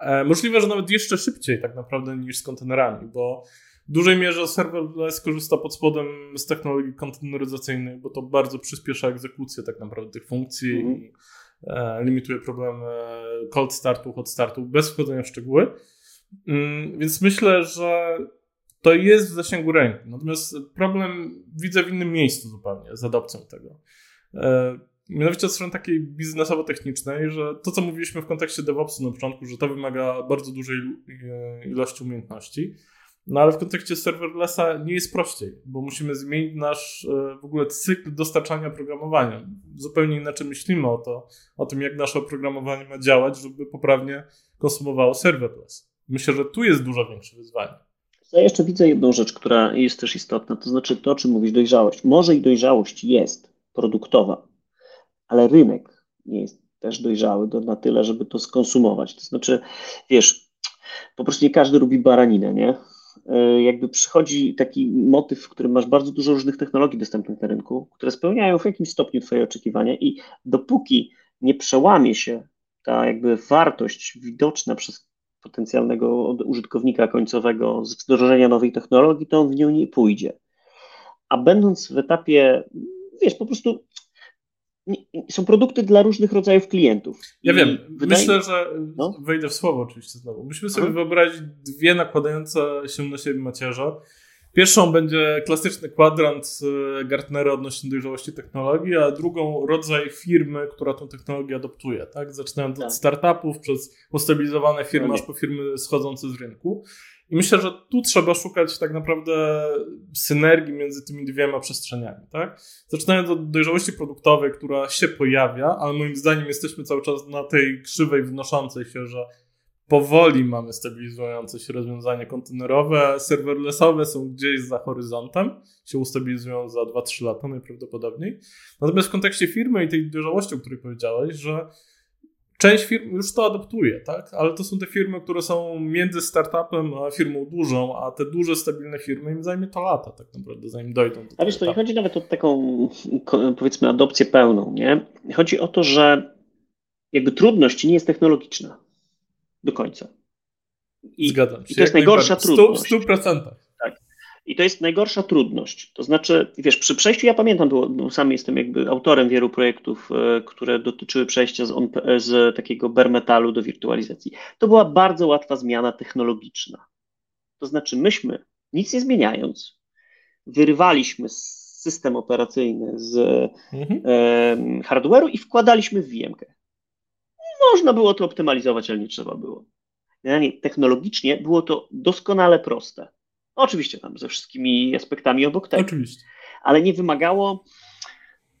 Speaker 2: E, możliwe, że nawet jeszcze szybciej tak naprawdę niż z kontenerami, bo w dużej mierze serverless korzysta pod spodem z technologii konteneryzacyjnej, bo to bardzo przyspiesza egzekucję tak naprawdę tych funkcji mm. i e, limituje problemy cold startu, hot startu, bez wchodzenia w szczegóły. Mm, więc myślę, że to jest w zasięgu ręki. Natomiast problem widzę w innym miejscu zupełnie z adopcją tego. E, Mianowicie od strony takiej biznesowo-technicznej, że to, co mówiliśmy w kontekście DevOpsu na początku, że to wymaga bardzo dużej ilości umiejętności, no ale w kontekście serverlessa nie jest prościej, bo musimy zmienić nasz e, w ogóle cykl dostarczania programowania. Zupełnie inaczej myślimy o, to, o tym, jak nasze oprogramowanie ma działać, żeby poprawnie konsumowało serverless. Myślę, że tu jest dużo większe wyzwanie.
Speaker 1: Ja jeszcze widzę jedną rzecz, która jest też istotna, to znaczy to, o czym mówisz, dojrzałość. Może i dojrzałość jest produktowa, ale rynek nie jest też dojrzały do, na tyle, żeby to skonsumować. To znaczy, wiesz, po prostu nie każdy lubi baraninę, nie? E, jakby przychodzi taki motyw, w którym masz bardzo dużo różnych technologii dostępnych na rynku, które spełniają w jakimś stopniu Twoje oczekiwania i dopóki nie przełamie się ta jakby wartość widoczna przez potencjalnego użytkownika końcowego z wdrożenia nowej technologii, to on w nią nie pójdzie. A będąc w etapie, wiesz, po prostu są produkty dla różnych rodzajów klientów.
Speaker 2: Ja wiem. Wydaje... Myślę, że no? wejdę w słowo oczywiście znowu. Musimy sobie Aha. wyobrazić dwie nakładające się na siebie macierze. Pierwszą będzie klasyczny kwadrant Gartnera odnośnie dojrzałości technologii, a drugą rodzaj firmy, która tą technologię adoptuje. Tak? Zaczynając tak. od startupów, przez ustabilizowane firmy, aż po firmy schodzące z rynku. I myślę, że tu trzeba szukać tak naprawdę synergii między tymi dwiema przestrzeniami. Tak? Zaczynając od dojrzałości produktowej, która się pojawia, ale moim zdaniem jesteśmy cały czas na tej krzywej wnoszącej się, że powoli mamy stabilizujące się rozwiązania kontenerowe, serverlessowe są gdzieś za horyzontem, się ustabilizują za 2-3 lata najprawdopodobniej. Natomiast w kontekście firmy i tej dojrzałości, o której powiedziałeś, że Część firm już to adoptuje, tak? Ale to są te firmy, które są między startupem a firmą dużą, a te duże, stabilne firmy im zajmie to lata tak naprawdę, zanim dojdą do
Speaker 1: A wiesz, to nie chodzi nawet o taką, powiedzmy, adopcję pełną, nie? Chodzi o to, że jakby trudność nie jest technologiczna do końca.
Speaker 2: I, Zgadzam się.
Speaker 1: I to jest najgorsza trudność.
Speaker 2: W 100%.
Speaker 1: I to jest najgorsza trudność. To znaczy, wiesz, przy przejściu, ja pamiętam, było, bo sam jestem jakby autorem wielu projektów, e, które dotyczyły przejścia z, on, z takiego bare metalu do wirtualizacji. To była bardzo łatwa zmiana technologiczna. To znaczy, myśmy, nic nie zmieniając, wyrywaliśmy system operacyjny z mhm. e, hardware'u i wkładaliśmy w VM-kę. Można było to optymalizować, ale nie trzeba było. Technologicznie było to doskonale proste. Oczywiście tam ze wszystkimi aspektami obok tego.
Speaker 2: Oczywiście.
Speaker 1: Ale nie wymagało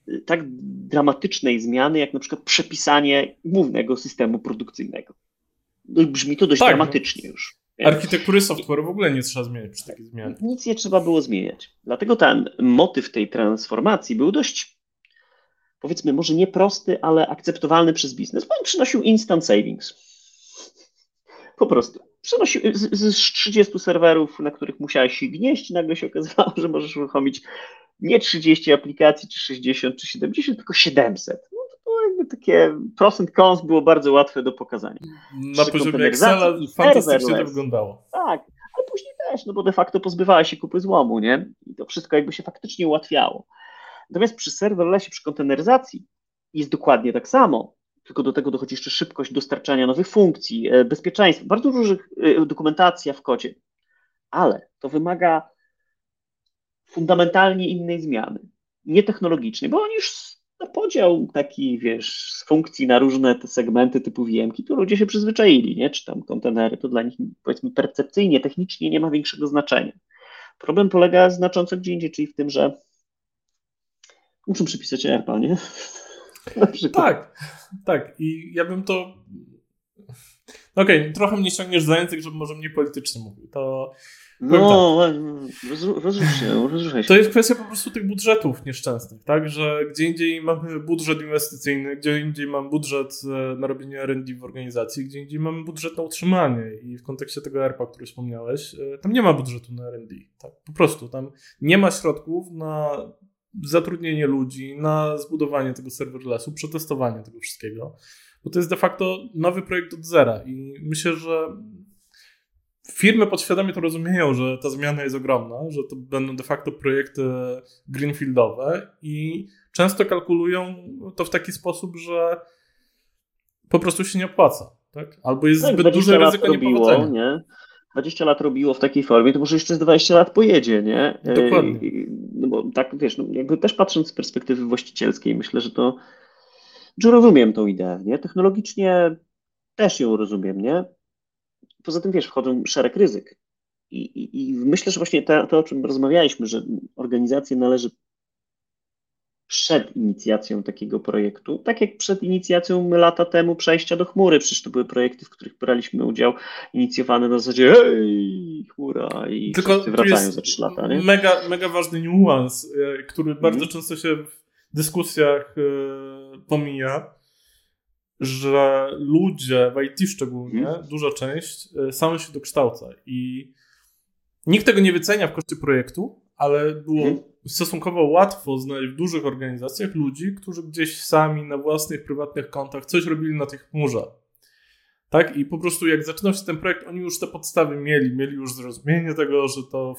Speaker 1: y, tak dramatycznej zmiany, jak na przykład przepisanie głównego systemu produkcyjnego. No brzmi to dość tak, dramatycznie no. już.
Speaker 2: Architektury software w ogóle nie trzeba zmieniać przy takiej zmianie.
Speaker 1: Nic nie trzeba było zmieniać. Dlatego ten motyw tej transformacji był dość, powiedzmy, może nie prosty, ale akceptowalny przez biznes, bo on przynosił instant savings. Po prostu przenosił z, z 30 serwerów, na których musiałeś się gnieść, nagle się okazywało, że możesz uruchomić nie 30 aplikacji, czy 60, czy 70, tylko 700. No to jakby takie pros and cons było bardzo łatwe do pokazania.
Speaker 2: Na poziomie Excela fantastycznie to wyglądało.
Speaker 1: Tak, ale później też, no bo de facto pozbywała się kupy złomu, nie? I to wszystko jakby się faktycznie ułatwiało. Natomiast przy serverlessie, przy konteneryzacji jest dokładnie tak samo tylko do tego dochodzi jeszcze szybkość dostarczania nowych funkcji, e, bezpieczeństwo, bardzo dużych e, dokumentacja w kodzie, ale to wymaga fundamentalnie innej zmiany, nie technologicznej, bo oni już na podział taki, wiesz, z funkcji na różne te segmenty typu wiemki, to ludzie się przyzwyczaili, nie? Czy tam kontenery, to dla nich powiedzmy percepcyjnie, technicznie nie ma większego znaczenia. Problem polega znacząco gdzie indziej, czyli w tym, że muszą przypisać AirPal, nie?
Speaker 2: Tak, tak. I ja bym to. Okej, okay, trochę mnie ciągniesz za język, żeby może mnie politycznie mówił. To.
Speaker 1: No, tak. się, rozruszaj się.
Speaker 2: To jest kwestia po prostu tych budżetów nieszczęsnych, tak? Że gdzie indziej mamy budżet inwestycyjny, gdzie indziej mamy budżet e, na robienie R&D w organizacji, gdzie indziej mamy budżet na utrzymanie i w kontekście tego ERPA, który wspomniałeś, e, tam nie ma budżetu na R&D, tak? Po prostu tam nie ma środków na zatrudnienie ludzi, na zbudowanie tego serverlessu, przetestowanie tego wszystkiego, bo to jest de facto nowy projekt od zera i myślę, że firmy podświadomie to rozumieją, że ta zmiana jest ogromna, że to będą de facto projekty greenfieldowe i często kalkulują to w taki sposób, że po prostu się nie opłaca. Tak? Albo jest tak, zbyt duże ryzyko niepowodzenia. Nie?
Speaker 1: 20 lat robiło w takiej formie, to może jeszcze z 20 lat pojedzie, nie?
Speaker 2: Dokładnie.
Speaker 1: No bo tak, wiesz, no jakby też patrząc z perspektywy właścicielskiej, myślę, że to że rozumiem tą ideę, nie? Technologicznie też ją rozumiem, nie? Poza tym, wiesz, wchodzą szereg ryzyk. I, i, i myślę, że właśnie to, to, o czym rozmawialiśmy, że organizację należy przed inicjacją takiego projektu, tak jak przed inicjacją lata temu przejścia do chmury. Przecież to były projekty, w których braliśmy udział, inicjowane na zasadzie hej, chmura i Tylko wracają za trzy lata. Nie?
Speaker 2: Mega, mega ważny niuans, e, który mhm. bardzo często się w dyskusjach e, pomija, że ludzie, w IT szczególnie, hmm. duża część, e, sama się dokształca i nikt tego nie wycenia w koszcie projektu, ale było hmm. Stosunkowo łatwo znaleźć w dużych organizacjach ludzi, którzy gdzieś sami na własnych, prywatnych kontach coś robili na tych chmurze. Tak? I po prostu jak zaczynał się ten projekt, oni już te podstawy mieli, mieli już zrozumienie tego, że to,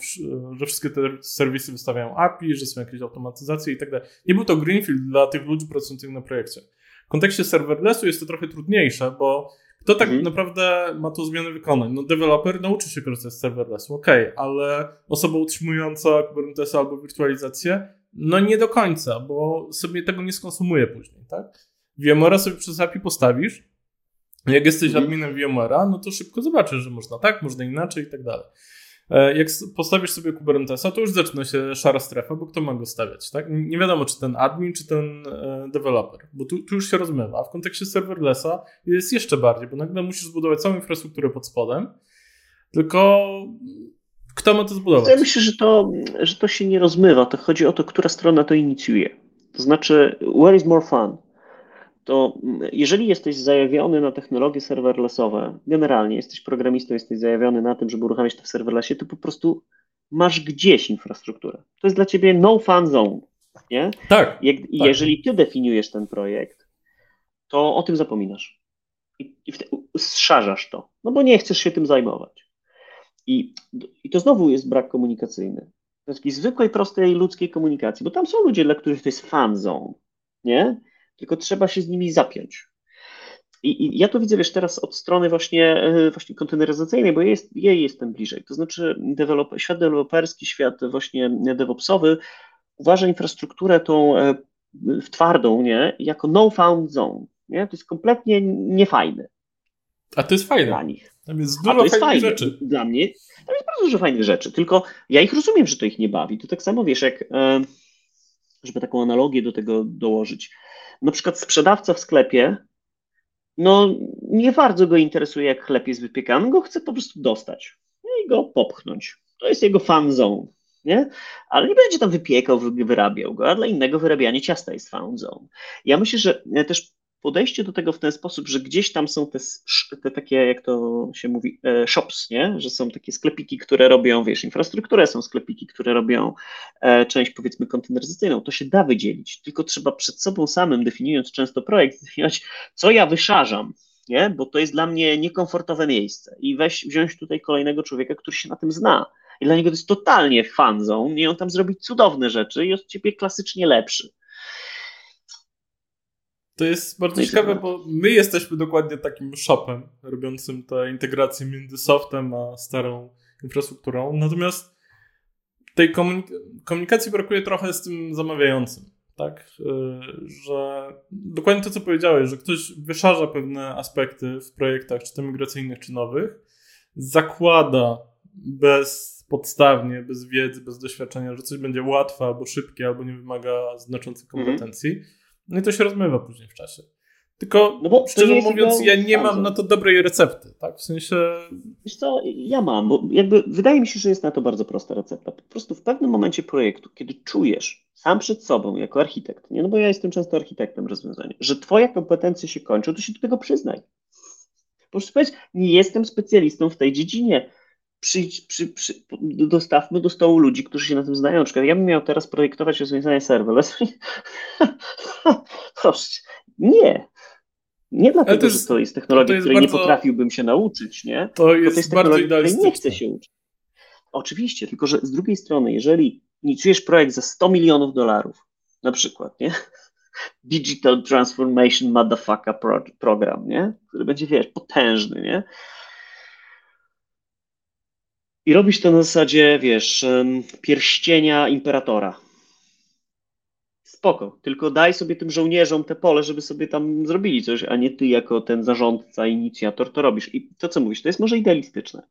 Speaker 2: że wszystkie te serwisy wystawiają API, że są jakieś automatyzacje i tak dalej. Nie był to greenfield dla tych ludzi pracujących na projekcie. W kontekście serverlessu jest to trochę trudniejsze, bo kto tak mhm. naprawdę ma tą zmianę wykonać? No deweloper nauczy się korzystać z serverlessu, ok, ale osoba utrzymująca Kubernetesa albo wirtualizację, no nie do końca, bo sobie tego nie skonsumuje później, tak? VMware'a sobie przez API postawisz, jak jesteś mhm. adminem VMware'a, no to szybko zobaczysz, że można tak, można inaczej i tak dalej. E, jak postawisz sobie Kubernetesa, to już zaczyna się szara strefa, bo kto ma go stawiać, tak? Nie wiadomo, czy ten admin, czy ten e, deweloper, bo tu, tu, już się rozmywa. A w kontekście serverlessa jest jeszcze bardziej, bo nagle musisz zbudować całą infrastrukturę pod spodem, tylko kto ma to zbudować?
Speaker 1: Ja myślę, że to, że to się nie rozmywa. To chodzi o to, która strona to inicjuje. To znaczy, where is more fun? To jeżeli jesteś zajawiony na technologie serverlessowe, generalnie jesteś programistą, jesteś zajawiony na tym, żeby uruchamiać to w serverlessie, to po prostu masz gdzieś infrastrukturę. To jest dla ciebie no fun zone. Nie?
Speaker 2: Tak.
Speaker 1: Tak. Jeżeli ty definiujesz ten projekt, to o tym zapominasz. I, i zszarzasz to, no bo nie chcesz się tym zajmować. I, I to znowu jest brak komunikacyjny. Takiej zwykłej, prostej ludzkiej komunikacji, bo tam są ludzie, dla których to jest fan zone, nie? Tylko trzeba się z nimi zapiąć. I, I, ja to widzę, wiesz, teraz od strony właśnie, e, właśnie konteneryzacyjnej, bo jest, jej jestem bliżej. To znaczy świat deweloperski, świat właśnie DevOpsowy uważa infrastrukturę tą e, w twardą, nie, jako no-found zone. Nie? To jest kompletnie niefajne.
Speaker 2: A to jest fajne.
Speaker 1: Dla nich.
Speaker 2: Tam jest dużo fajnych fajne. rzeczy.
Speaker 1: Dla mnie tam jest bardzo dużo fajnych rzeczy, tylko ja ich rozumiem, że to ich nie bawi. To tak samo, wiesz, jak e, żeby taką analogię do tego dołożyć na przykład sprzedawca w sklepie, no nie bardzo go interesuje, jak chleb jest wypiekany, go chce po prostu dostać no i go popchnąć. To jest jego fan zone, nie? Ale nie będzie tam wypiekał, wyrabiał go, a dla innego wyrabianie ciasta jest fan zone. Ja myślę, że też podejście do tego w ten sposób, że gdzieś tam są te, te, takie, jak to się mówi, e, shops, nie? że są takie sklepiki, które robią, wiesz, infrastrukturę, są sklepiki, które robią e, część powiedzmy konteneryzacyjną, to się da wydzielić, tylko trzeba przed sobą samym, definiując często projekt, zdefiniować, co ja wyszarzam, nie? bo to jest dla mnie niekomfortowe miejsce i weź, wziąć tutaj kolejnego człowieka, który się na tym zna. I dla niego to jest totalnie fan zone i on tam zrobi cudowne rzeczy i od ciebie klasycznie lepszy.
Speaker 2: To jest bardzo ciekawe, bo my jesteśmy dokładnie takim shopem robiącym tę integrację między softem a starą infrastrukturą. Natomiast tej komunik- komunikacji brakuje trochę z tym zamawiającym. Tak, y, że dokładnie to, co powiedziałeś, że ktoś wyszarza pewne aspekty w projektach, czy to migracyjnych, czy nowych, zakłada bezpodstawnie, bez wiedzy, bez doświadczenia, że coś będzie łatwe albo szybkie, albo nie wymaga znaczących mhm. kompetencji. No i to się rozmywa później w czasie. Tylko no szczerze mówiąc, ja nie mam na to dobrej recepty, tak? W sensie.
Speaker 1: Wiesz co, ja mam, bo jakby wydaje mi się, że jest na to bardzo prosta recepta. Po prostu w pewnym momencie projektu, kiedy czujesz sam przed sobą jako architekt, nie? no bo ja jestem często architektem rozwiązania, że twoje kompetencje się kończą, to się do tego przyznaj. Po prostu powiedz, nie jestem specjalistą w tej dziedzinie przyjdź, przy, przy, dostawmy do stołu ludzi, którzy się na tym znają. Na przykład ja bym miał teraz projektować rozwiązanie serverless. Proszę, nie. Nie dlatego, to jest, że to jest technologia, to jest której bardzo, nie potrafiłbym się nauczyć, nie?
Speaker 2: To jest, to jest bardzo której
Speaker 1: nie chcę się uczyć. Oczywiście, tylko że z drugiej strony, jeżeli inicjujesz projekt za 100 milionów dolarów, na przykład, nie? Digital Transformation Motherfucker Program, nie? Który będzie, wiesz, potężny, nie? I robisz to na zasadzie, wiesz, pierścienia imperatora. spoko, tylko daj sobie tym żołnierzom te pole, żeby sobie tam zrobili coś, a nie ty jako ten zarządca, inicjator to robisz. I to, co mówisz, to jest może idealistyczne,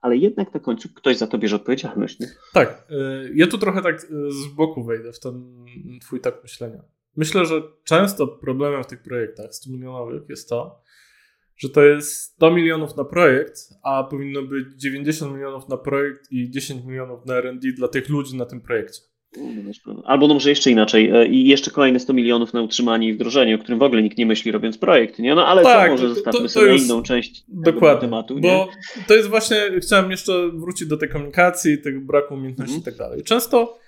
Speaker 1: ale jednak na końcu ktoś za to bierze odpowiedzialność. Nie?
Speaker 2: Tak, y, ja tu trochę tak y, z boku wejdę w ten twój tak myślenia. Myślę, że często problemem w tych projektach 100 milionowych jest to, że to jest 100 milionów na projekt, a powinno być 90 milionów na projekt i 10 milionów na R&D dla tych ludzi na tym projekcie.
Speaker 1: Albo no może jeszcze inaczej. E, I jeszcze kolejne 100 milionów na utrzymanie i wdrożenie, o którym w ogóle nikt nie myśli robiąc projekt, nie? No ale tak, to może zostawmy to, to sobie inną część dokładnie, tematu. Nie? Bo
Speaker 2: to jest właśnie, chciałem jeszcze wrócić do tej komunikacji, tego braku umiejętności mm. i tak dalej. Często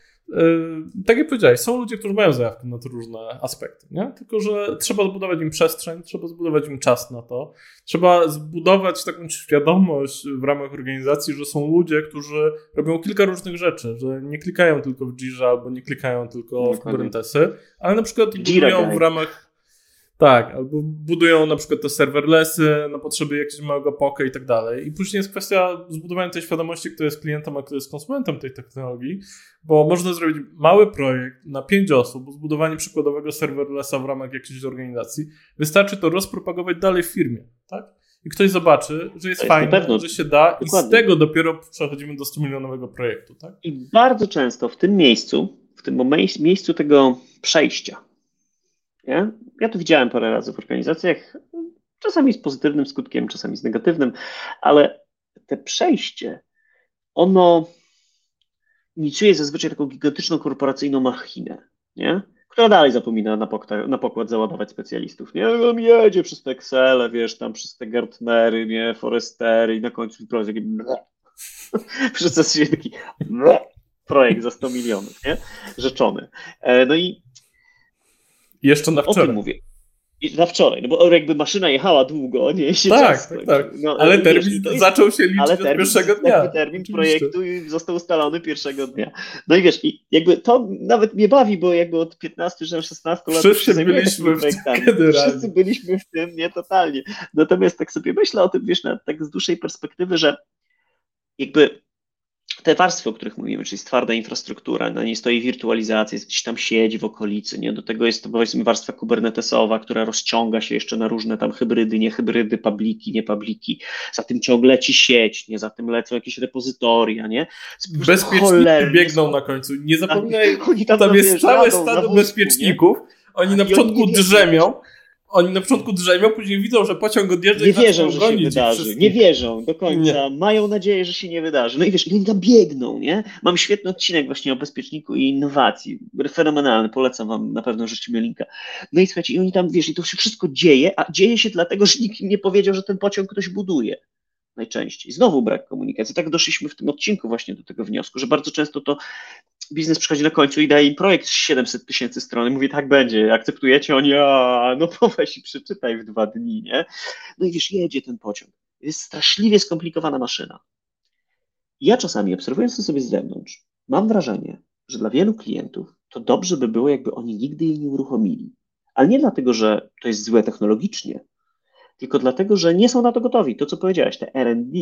Speaker 2: tak jak powiedziałeś, są ludzie, którzy mają zajawkę na te różne aspekty, nie? tylko że trzeba zbudować im przestrzeń, trzeba zbudować im czas na to, trzeba zbudować taką świadomość w ramach organizacji, że są ludzie, którzy robią kilka różnych rzeczy, że nie klikają tylko w Jira albo nie klikają tylko w Kubernetesy, ale na przykład budują w ramach tak, albo budują na przykład te serverlessy na potrzeby jakiegoś małego poke i tak dalej. I później jest kwestia zbudowania tej świadomości, kto jest klientem, a kto jest konsumentem tej technologii, bo można zrobić mały projekt na pięć osób, zbudowanie przykładowego serverlessa w ramach jakiejś organizacji. Wystarczy to rozpropagować dalej w firmie, tak? I ktoś zobaczy, że jest, jest fajne, że się da Dokładnie. i z tego dopiero przechodzimy do 100 milionowego projektu, tak?
Speaker 1: I bardzo często w tym miejscu, w tym miejscu tego przejścia, nie? Ja to widziałem parę razy w organizacjach, czasami z pozytywnym skutkiem, czasami z negatywnym, ale te przejście, ono inicjuje zazwyczaj taką gigantyczną korporacyjną machinę, nie? która dalej zapomina na, pokład, na pokład załadować specjalistów. Nie, on jedzie przez te Excel, wiesz, tam przez te Gartnery, nie, Forestery i na końcu projekt taki się taki projekt za 100 milionów, nie? Rzeczony. E, no i
Speaker 2: jeszcze na wczoraj.
Speaker 1: O tym mówię. I na wczoraj, no bo jakby maszyna jechała długo, nie się
Speaker 2: Tak, tak. No, ale termin wiesz, zaczął się liczyć ale termin, od pierwszego dnia.
Speaker 1: termin projektu został ustalony pierwszego dnia. No i wiesz, i jakby to nawet mnie bawi, bo jakby od 15 czy 16 lat
Speaker 2: Wszyscy byliśmy w tym
Speaker 1: Wszyscy byliśmy w tym, nie totalnie. Natomiast tak sobie myślę o tym, wiesz, na, tak z dłuższej perspektywy, że jakby te warstwy, o których mówimy, czyli jest twarda infrastruktura, na niej stoi wirtualizacja, jest gdzieś tam siedzi w okolicy, nie? do tego jest to powiedzmy warstwa kubernetesowa, która rozciąga się jeszcze na różne tam hybrydy, nie hybrydy, publiki, nie publiki, za tym ciągle leci sieć, nie? za tym lecą jakieś repozytoria, nie?
Speaker 2: Bezpieczniki biegną na końcu, nie zapominaj, tam, tam jest całe stado bezpieczników, nie? oni na początku drzemią, oni na początku drzewią, później widzą, że pociąg odjeżdża
Speaker 1: Nie wierzą, że się wydarzy. Nie wierzą do końca. Nie. Mają nadzieję, że się nie wydarzy. No i wiesz, i oni tam biegną, nie? Mam świetny odcinek właśnie o bezpieczniku i innowacji. Fenomenalny, polecam wam na pewno rzucimy linka. No i słuchajcie, i oni tam, wiesz, i to się wszystko dzieje, a dzieje się dlatego, że nikt im nie powiedział, że ten pociąg ktoś buduje najczęściej. Znowu brak komunikacji. Tak doszliśmy w tym odcinku właśnie do tego wniosku, że bardzo często to biznes przychodzi na końcu i daje im projekt 700 tysięcy stron i mówi, tak będzie, akceptujecie? Oni, a no bo weź i przeczytaj w dwa dni, nie? No i wiesz, jedzie ten pociąg. Jest straszliwie skomplikowana maszyna. Ja czasami, obserwując to sobie z zewnątrz, mam wrażenie, że dla wielu klientów to dobrze by było, jakby oni nigdy jej nie uruchomili. Ale nie dlatego, że to jest złe technologicznie, tylko dlatego, że nie są na to gotowi. To, co powiedziałeś, te R&D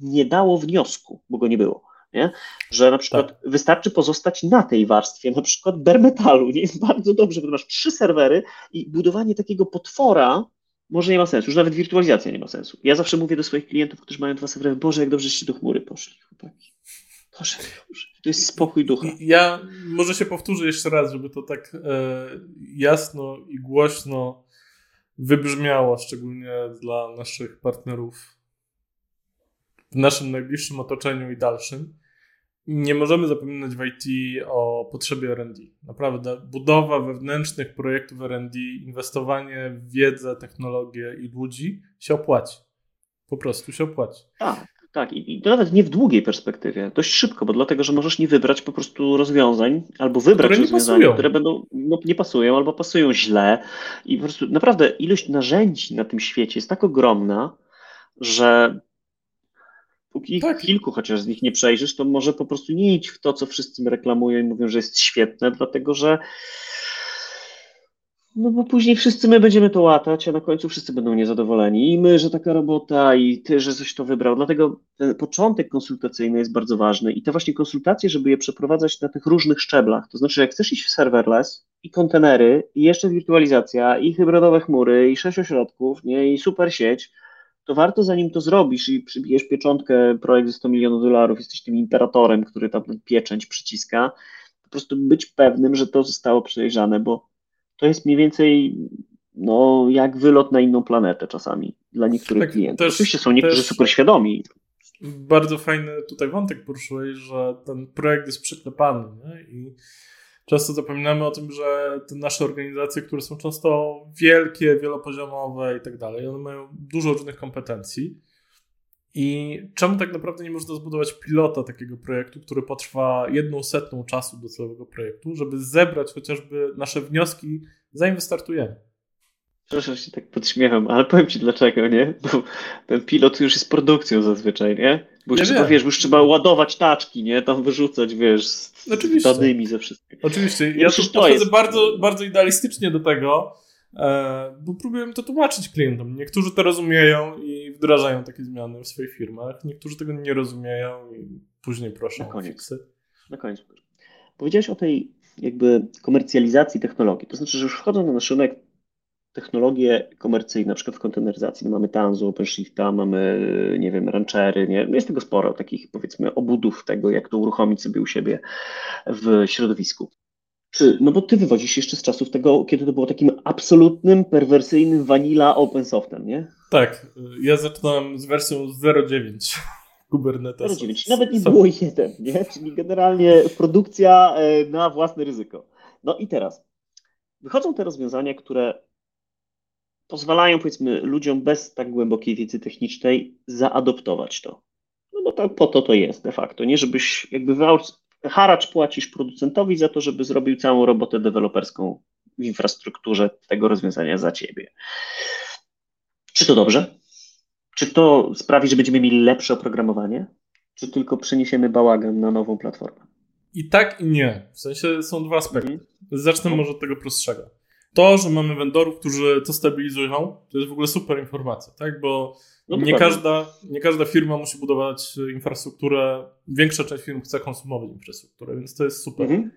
Speaker 1: nie dało wniosku, bo go nie było. Nie? Że na przykład tak. wystarczy pozostać na tej warstwie, na przykład bare metalu, nie jest bardzo dobrze, bo masz trzy serwery i budowanie takiego potwora może nie ma sensu, już nawet wirtualizacja nie ma sensu. Ja zawsze mówię do swoich klientów, którzy mają dwa serwery, Boże, jak dobrze się do chmury poszli, chłopaki. Boże, Boże, to jest spokój ducha.
Speaker 2: Ja może się powtórzę jeszcze raz, żeby to tak e, jasno i głośno wybrzmiało, szczególnie dla naszych partnerów w naszym najbliższym otoczeniu i dalszym. Nie możemy zapominać w IT o potrzebie RD. Naprawdę, budowa wewnętrznych projektów RD, inwestowanie w wiedzę, technologię i ludzi się opłaci. Po prostu się opłaci.
Speaker 1: Tak, tak. I, I to nawet nie w długiej perspektywie, dość szybko, bo dlatego, że możesz nie wybrać po prostu rozwiązań, albo wybrać które rozwiązania, które będą, no, nie pasują, albo pasują źle. I po prostu naprawdę ilość narzędzi na tym świecie jest tak ogromna, że Póki tak. kilku chociaż z nich nie przejrzysz, to może po prostu nie idź w to, co wszyscy reklamują i mówią, że jest świetne, dlatego że No bo później wszyscy my będziemy to łatać, a na końcu wszyscy będą niezadowoleni. I my, że taka robota, i ty, że coś to wybrał. Dlatego ten początek konsultacyjny jest bardzo ważny. I te właśnie konsultacje, żeby je przeprowadzać na tych różnych szczeblach. To znaczy, jak chcesz iść w serverless i kontenery, i jeszcze wirtualizacja, i hybrydowe chmury, i sześć ośrodków, nie, i super sieć, to warto zanim to zrobisz i przybijesz pieczątkę, projekt ze 100 milionów dolarów, jesteś tym imperatorem, który tam pieczęć przyciska, po prostu być pewnym, że to zostało przejrzane, bo to jest mniej więcej no, jak wylot na inną planetę czasami dla niektórych tak, klientów. Też, Oczywiście są niektórzy super świadomi.
Speaker 2: Bardzo fajny tutaj wątek poruszyłeś, że ten projekt jest przyklepany nie? i często zapominamy o tym, że te nasze organizacje, które są często wielkie, wielopoziomowe i tak dalej, one mają dużo różnych kompetencji. I czemu tak naprawdę nie można zbudować pilota takiego projektu, który potrwa jedną setną czasu do całego projektu, żeby zebrać chociażby nasze wnioski, zanim wystartujemy?
Speaker 1: Proszę się tak podśmiecham, ale powiem ci dlaczego, nie? Bo ten pilot już jest produkcją zazwyczaj, nie? Bo już trzeba, wiesz, już trzeba ładować taczki, nie? Tam wyrzucać, wiesz, z Oczywiście. danymi ze wszystkim.
Speaker 2: Oczywiście. Ja tu podchodzę jest... bardzo, bardzo idealistycznie do tego, e, bo próbuję to tłumaczyć klientom. Niektórzy to rozumieją i wdrażają takie zmiany w swoich firmach, niektórzy tego nie rozumieją i później proszą
Speaker 1: Na koniec. Na koniec. Powiedziałeś o tej jakby komercjalizacji technologii. To znaczy, że już wchodząc na nasz rynek technologie komercyjne, na przykład w konteneryzacji. No mamy Tanzu, OpenShifta, mamy, nie wiem, Ranchery, nie? Jest tego sporo, takich powiedzmy obudów tego, jak to uruchomić sobie u siebie w środowisku. Czy, no bo ty wywodzisz jeszcze z czasów tego, kiedy to było takim absolutnym, perwersyjnym vanilla open softem, nie?
Speaker 2: Tak, ja zaczynałem z wersją 0.9 Kubernetes.
Speaker 1: 0.9, nawet nie było jeden, nie? Czyli generalnie produkcja e, na własne ryzyko. No i teraz, wychodzą te rozwiązania, które pozwalają powiedzmy ludziom bez tak głębokiej wiedzy technicznej zaadoptować to. No bo tak po to to jest de facto, nie żebyś jakby haracz płacisz producentowi za to, żeby zrobił całą robotę deweloperską w infrastrukturze tego rozwiązania za ciebie. Czy to dobrze? Czy to sprawi, że będziemy mieli lepsze oprogramowanie? Czy tylko przeniesiemy bałagan na nową platformę?
Speaker 2: I tak i nie. W sensie są dwa aspekty. Mhm. Zacznę może od tego prostszego. To, że mamy vendorów, którzy to stabilizują, to jest w ogóle super informacja, tak? Bo no nie, każda, nie każda firma musi budować infrastrukturę, większa część firm chce konsumować infrastrukturę, więc to jest super. Mhm.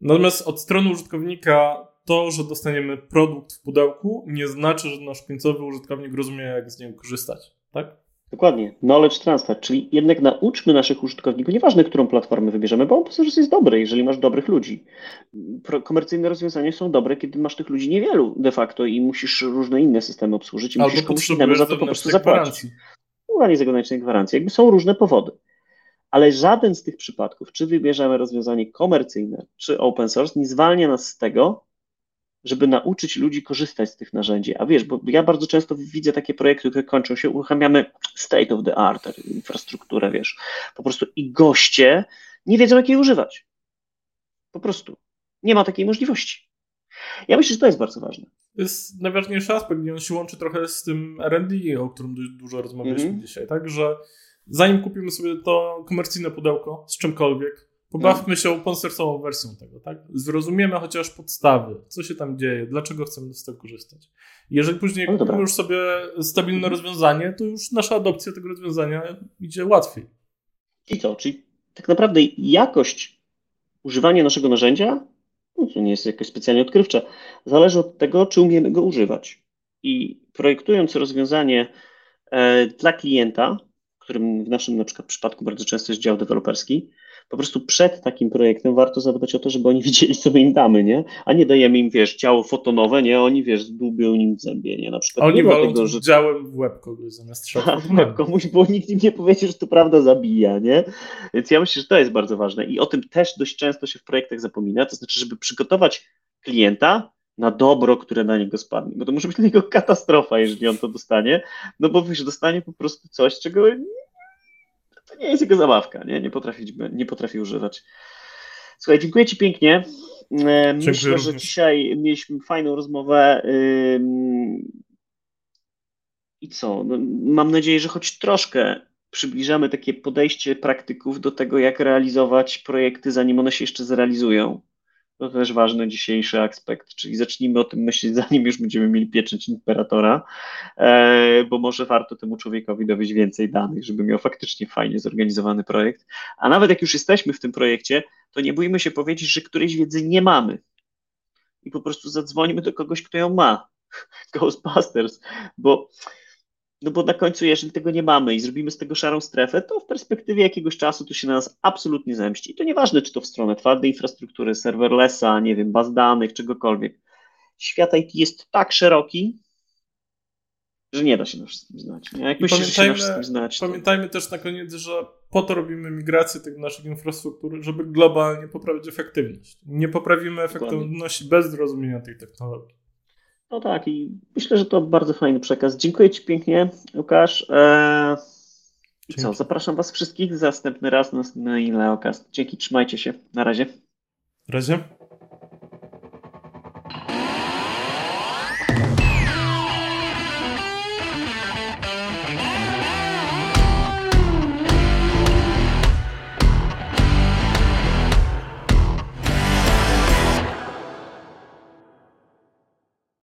Speaker 2: Natomiast od strony użytkownika to, że dostaniemy produkt w pudełku, nie znaczy, że nasz końcowy użytkownik rozumie, jak z niego korzystać, tak?
Speaker 1: Dokładnie. Knowledge transfer, czyli jednak nauczmy naszych użytkowników, nieważne którą platformę wybierzemy, bo on jest dobry, jeżeli masz dobrych ludzi. Komercyjne rozwiązania są dobre, kiedy masz tych ludzi niewielu de facto i musisz różne inne systemy obsłużyć i Albo musisz komuś innemu za to po prostu zapłacić. Ułanie zagranicznej gwarancji. Jakby są różne powody. Ale żaden z tych przypadków, czy wybierzemy rozwiązanie komercyjne, czy open source, nie zwalnia nas z tego, żeby nauczyć ludzi korzystać z tych narzędzi. A wiesz, bo ja bardzo często widzę takie projekty, które kończą się, uruchamiamy state of the art, infrastrukturę, wiesz, po prostu i goście nie wiedzą, jak jej używać. Po prostu. Nie ma takiej możliwości. Ja myślę, że to jest bardzo ważne.
Speaker 2: To jest najważniejszy aspekt, i on się łączy trochę z tym R&D, o którym dużo rozmawialiśmy mm -hmm. dzisiaj, tak, że zanim kupimy sobie to komercyjne pudełko z czymkolwiek, Pobawmy się open wersją tego, tak? Zrozumiemy chociaż podstawy, co się tam dzieje, dlaczego chcemy z tego korzystać. Jeżeli później no kupimy już sobie stabilne rozwiązanie, to już nasza adopcja tego rozwiązania idzie łatwiej.
Speaker 1: I co? Czyli tak naprawdę jakość używania naszego narzędzia, no to nie jest jakoś specjalnie odkrywcze, zależy od tego, czy umiemy go używać. I projektując rozwiązanie e, dla klienta, którym w naszym na przykład przypadku bardzo często jest dział deweloperski, po prostu przed takim projektem warto zadbać o to, żeby oni wiedzieli, co my im damy, nie? A nie dajemy im, wiesz, ciało fotonowe, nie? Oni, wiesz, dłubią nim zębie, nie? Na przykład.
Speaker 2: Oni walą tego, że... działem w łeb kogoś zamiast strzału.
Speaker 1: komuś, bo nikt im nie powiedzie, że to prawda zabija, nie? Więc ja myślę, że to jest bardzo ważne i o tym też dość często się w projektach zapomina, to znaczy, żeby przygotować klienta na dobro, które na niego spadnie, bo to może być dla niego katastrofa, jeżeli on to dostanie, no bo wiesz, dostanie po prostu coś, czego to nie jest jego zabawka, nie, nie, potrafi, nie potrafi używać. Słuchaj, dziękuję Ci pięknie. E, myślę, dziękuję że dzisiaj mieliśmy fajną rozmowę. I co? No, mam nadzieję, że choć troszkę przybliżamy takie podejście praktyków do tego, jak realizować projekty, zanim one się jeszcze zrealizują. To też ważny dzisiejszy aspekt, czyli zacznijmy o tym myśleć, zanim już będziemy mieli pieczęć imperatora, e, bo może warto temu człowiekowi dowieść więcej danych, żeby miał faktycznie fajnie zorganizowany projekt. A nawet jak już jesteśmy w tym projekcie, to nie bójmy się powiedzieć, że którejś wiedzy nie mamy. I po prostu zadzwonimy do kogoś, kto ją ma. Ghostbusters, bo no bo na końcu, jeżeli tego nie mamy i zrobimy z tego szarą strefę, to w perspektywie jakiegoś czasu to się na nas absolutnie zemści. I to nieważne, czy to w stronę twardej infrastruktury, serverlessa, nie wiem, baz danych, czegokolwiek. Świat IT jest tak szeroki, że nie da się na wszystkim znać. Nie? Jak myślisz, że się na wszystkim znać,
Speaker 2: to... Pamiętajmy też na koniec, że po to robimy migrację tych naszych infrastruktur, żeby globalnie poprawić efektywność. Nie poprawimy efektywności Dokładnie. bez zrozumienia tej technologii.
Speaker 1: No tak, i myślę, że to bardzo fajny przekaz. Dziękuję Ci pięknie, Łukasz. Eee, I co, zapraszam Was wszystkich następny raz na następny Leokast. Dzięki, trzymajcie się. Na razie.
Speaker 2: Na razie.